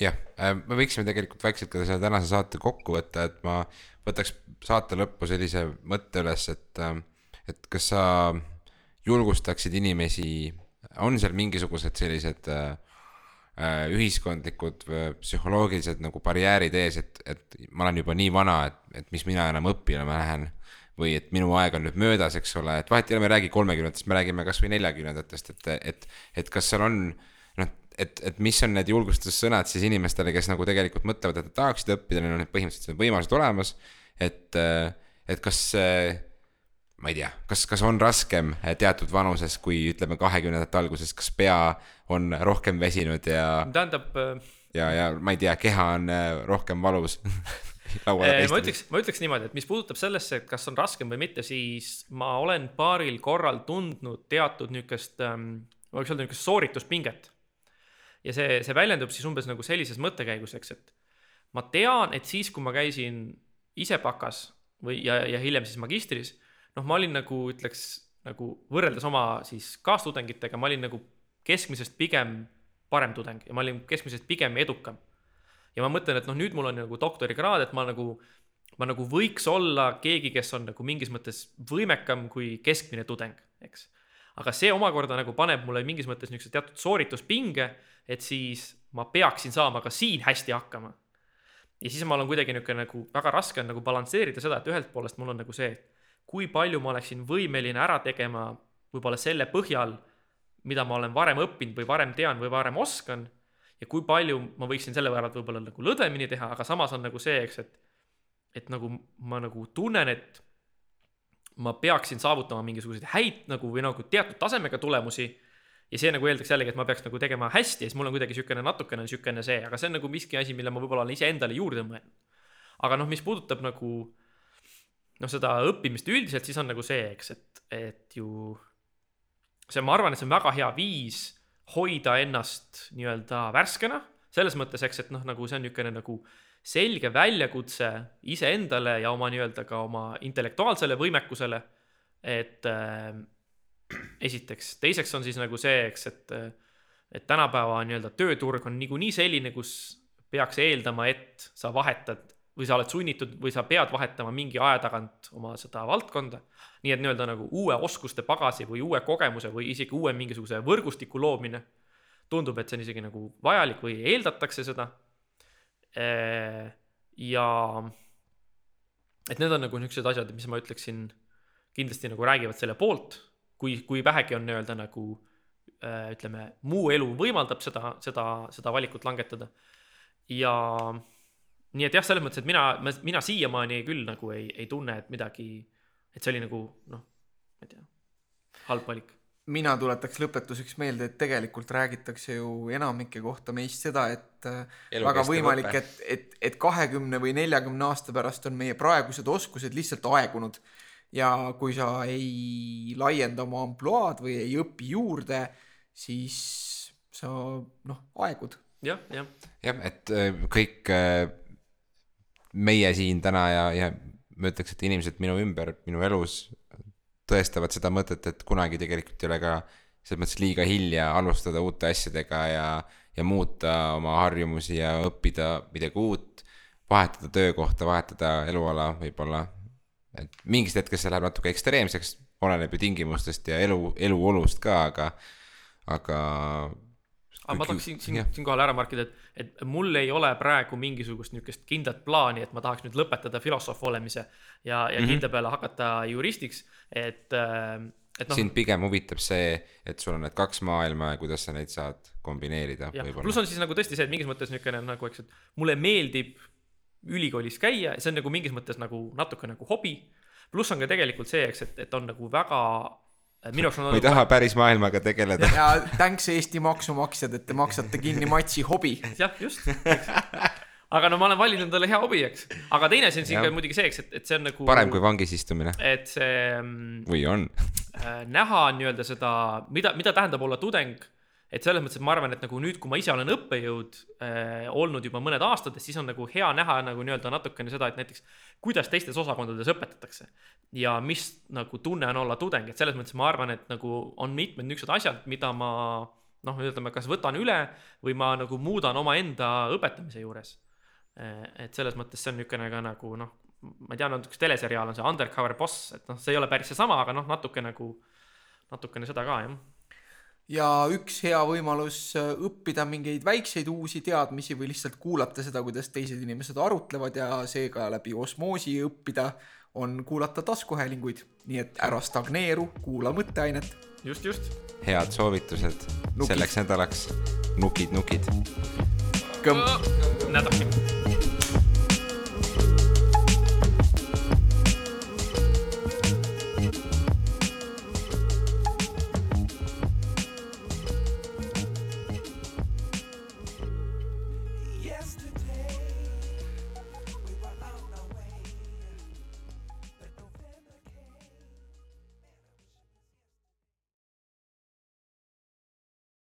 jah äh,, me võiksime tegelikult vaikselt ka selle tänase saate kokku võtta, et ma võtaks saate lõppu sellise mõtte üles, et, äh, et kas sa julgustaksid inimesi, on seal mingisugused sellised äh, Äh, ühiskondlikud psühholoogilised nagu barjäärid ees, et, et ma olen juba nii vana, et, et mis mina enam õppima lähen. või et minu aeg on nüüd möödas, eks ole, et vahet ei ole, me ei räägi kolmekümnendatest, me räägime kasvõi neljakümnendatest, et, et, et kas seal on noh, et, et mis on need julgustussõnad siis inimestele, kes nagu tegelikult mõtlevad, et nad tahaksid õppida, neil on need põhimõtteliselt võimalused olemas. et, et kas see ma ei tea, kas, kas on raskem eh, teatud vanuses, kui ütleme kahekümnendate alguses, kas pea on rohkem väsinud ja. tähendab. Äh, ja, ja ma ei tea, keha on äh, rohkem valus *laughs* ma ütleks, ma ütleks niimoodi, et mis puudutab sellesse, et kas on raskem või mitte, siis ma olen paaril korral tundnud teatud niisugust ähm,, ma võiks öelda niisugust soorituspinget. ja see, see väljendub siis umbes nagu sellises mõttekäigus, eks, et ma tean, et siis, kui ma käisin ise bakas või, ja, ja hiljem siis magistris noh, ma olin nagu ütleks nagu võrreldes oma siis kaastudengitega, ma olin nagu keskmisest pigem parem tudeng ja ma olin keskmisest pigem edukam. ja ma mõtlen, et noh, nüüd mul on nagu doktorikraad, et ma nagu, ma nagu võiks olla keegi, kes on nagu mingis mõttes võimekam kui keskmine tudeng, eks. aga see omakorda nagu paneb mulle mingis mõttes niisuguse teatud soorituspinge, et siis ma peaksin saama ka siin hästi hakkama. ja siis ma olen kuidagi niisugune nagu väga raske on nagu balansseerida seda, et ühelt poolest mul on nagu see, et kui palju ma oleksin võimeline ära tegema võib-olla selle põhjal, mida ma olen varem õppinud või varem tean või varem oskan. ja kui palju ma võiksin selle võrra võib-olla nagu lõdvemini teha, aga samas on nagu see, eks, et, et nagu ma nagu tunnen, et ma peaksin saavutama mingisuguseid häid nagu või nagu teatud tasemega tulemusi. ja see nagu eeldaks jällegi, et ma peaks nagu tegema hästi ja siis mul on kuidagi niisugune natukene niisugune see, aga see on nagu miski asi, mille ma võib-olla olen iseendale juurde mõelnud. aga noh, mis puudutab nagu noh, seda õppimist üldiselt, siis on nagu see, eks, et, et ju see, ma arvan, et see on väga hea viis hoida ennast nii-öelda värskena, selles mõttes, eks, et noh, nagu see on niisugune nagu selge väljakutse iseendale ja oma nii-öelda ka oma intellektuaalsele võimekusele. et äh, esiteks, teiseks on siis nagu see, eks, et, et tänapäeva nii-öelda tööturg on niikuinii selline, kus peaks eeldama, et sa vahetad või sa oled sunnitud või sa pead vahetama mingi aja tagant oma seda valdkonda. nii et nii-öelda nagu uue oskuste pagasi või uue kogemuse või isegi uue mingisuguse võrgustiku loomine. tundub, et see on isegi nagu vajalik või eeldatakse seda. ja et need on nagu niisugused asjad, mis ma ütleksin, kindlasti nagu räägivad selle poolt, kui, kui vähegi on nii-öelda nagu ütleme, muu elu võimaldab seda, seda, seda valikut langetada. ja nii et jah, selles mõttes, et mina, mina siiamaani küll nagu ei, ei tunne, et midagi, et see oli nagu noh, ma ei tea, halb valik. mina tuletaks lõpetuseks meelde, et tegelikult räägitakse ju enamike kohta meist seda, et äh, Elu väga võimalik, et, et, et kahekümne või neljakümne aasta pärast on meie praegused oskused lihtsalt aegunud. ja kui sa ei laienda oma ampluaad või ei õpi juurde, siis sa noh, aegud ja,. jah, jah. jah, et äh, kõik äh, meie siin täna ja, ja ma ütleks, et inimesed minu ümber, minu elus tõestavad seda mõtet, et kunagi tegelikult ei ole ka selles mõttes liiga hilja alustada uute asjadega ja, ja muuta oma harjumusi ja õppida midagi uut, vahetada töökohta, vahetada eluala võib-olla. et mingist hetkest see läheb natuke ekstreemseks, oleneb ju tingimustest ja elu, eluolust ka, aga, aga aga ma tahaks siin, siin, siinkohal ära markida, et, et mul ei ole praegu mingisugust niisugust kindlat plaani, et ma tahaks nüüd lõpetada filosoof olemise ja, ja mm -hmm. kindla peale hakata juristiks. et, äh, et noh, sind pigem huvitab see, et sul on need kaks maailma ja kuidas sa neid saad kombineerida pluss on siis nagu tõesti see, et mingis mõttes niisugune nagu, eks, et mulle meeldib ülikoolis käia, see on nagu mingis mõttes nagu natuke nagu hobi. pluss on ka tegelikult see, eks, et, et on nagu väga, minu jaoks on ma ei taha päris maailmaga tegeleda. ja thanks Eesti maksumaksjad, et te maksate kinni matši hobi. jah, just, aga no ma olen valinud endale hea hobi, eks. aga teine asi on siin ka muidugi see, eks, et, et see on nagu parem kui vangis istumine et see mm, või on? äh, näha nii-öelda seda, mida, mida tähendab olla tudeng. Et selles mõttes, et ma arvan, et nagu nüüd, kui ma ise olen õppejõud äh, olnud juba mõned aastad, siis on nagu hea näha nagu nii-öelda natukene seda, et näiteks kuidas teistes osakondades õpetatakse ja mis nagu tunne on olla tudeng, et selles mõttes ma arvan, et nagu on mitmed niisugused asjad, mida ma noh, ütleme, kas võtan üle või ma nagu muudan omaenda õpetamise juures. et selles mõttes see on niisugune ka nagu noh, ma ei tea, natuke teleseriaal on see Undercover Boss, et noh, see ei ole päris seesama, aga noh, natuke nagu, natukene seda ka jah. Ja üks hea võimalus äh, õppida mingeid väikseid uusi teadmisi või lihtsalt kuulata seda, kuidas teised inimesed arutlevad ja seega läbi osmoosi õppida, on kuulata taskuhäälinguid. nii et ära stagneeru, kuula mõtteainet. just, just. head soovitused Nukid. selleks nädalaks. nukid, nukid. kõmm. nädal.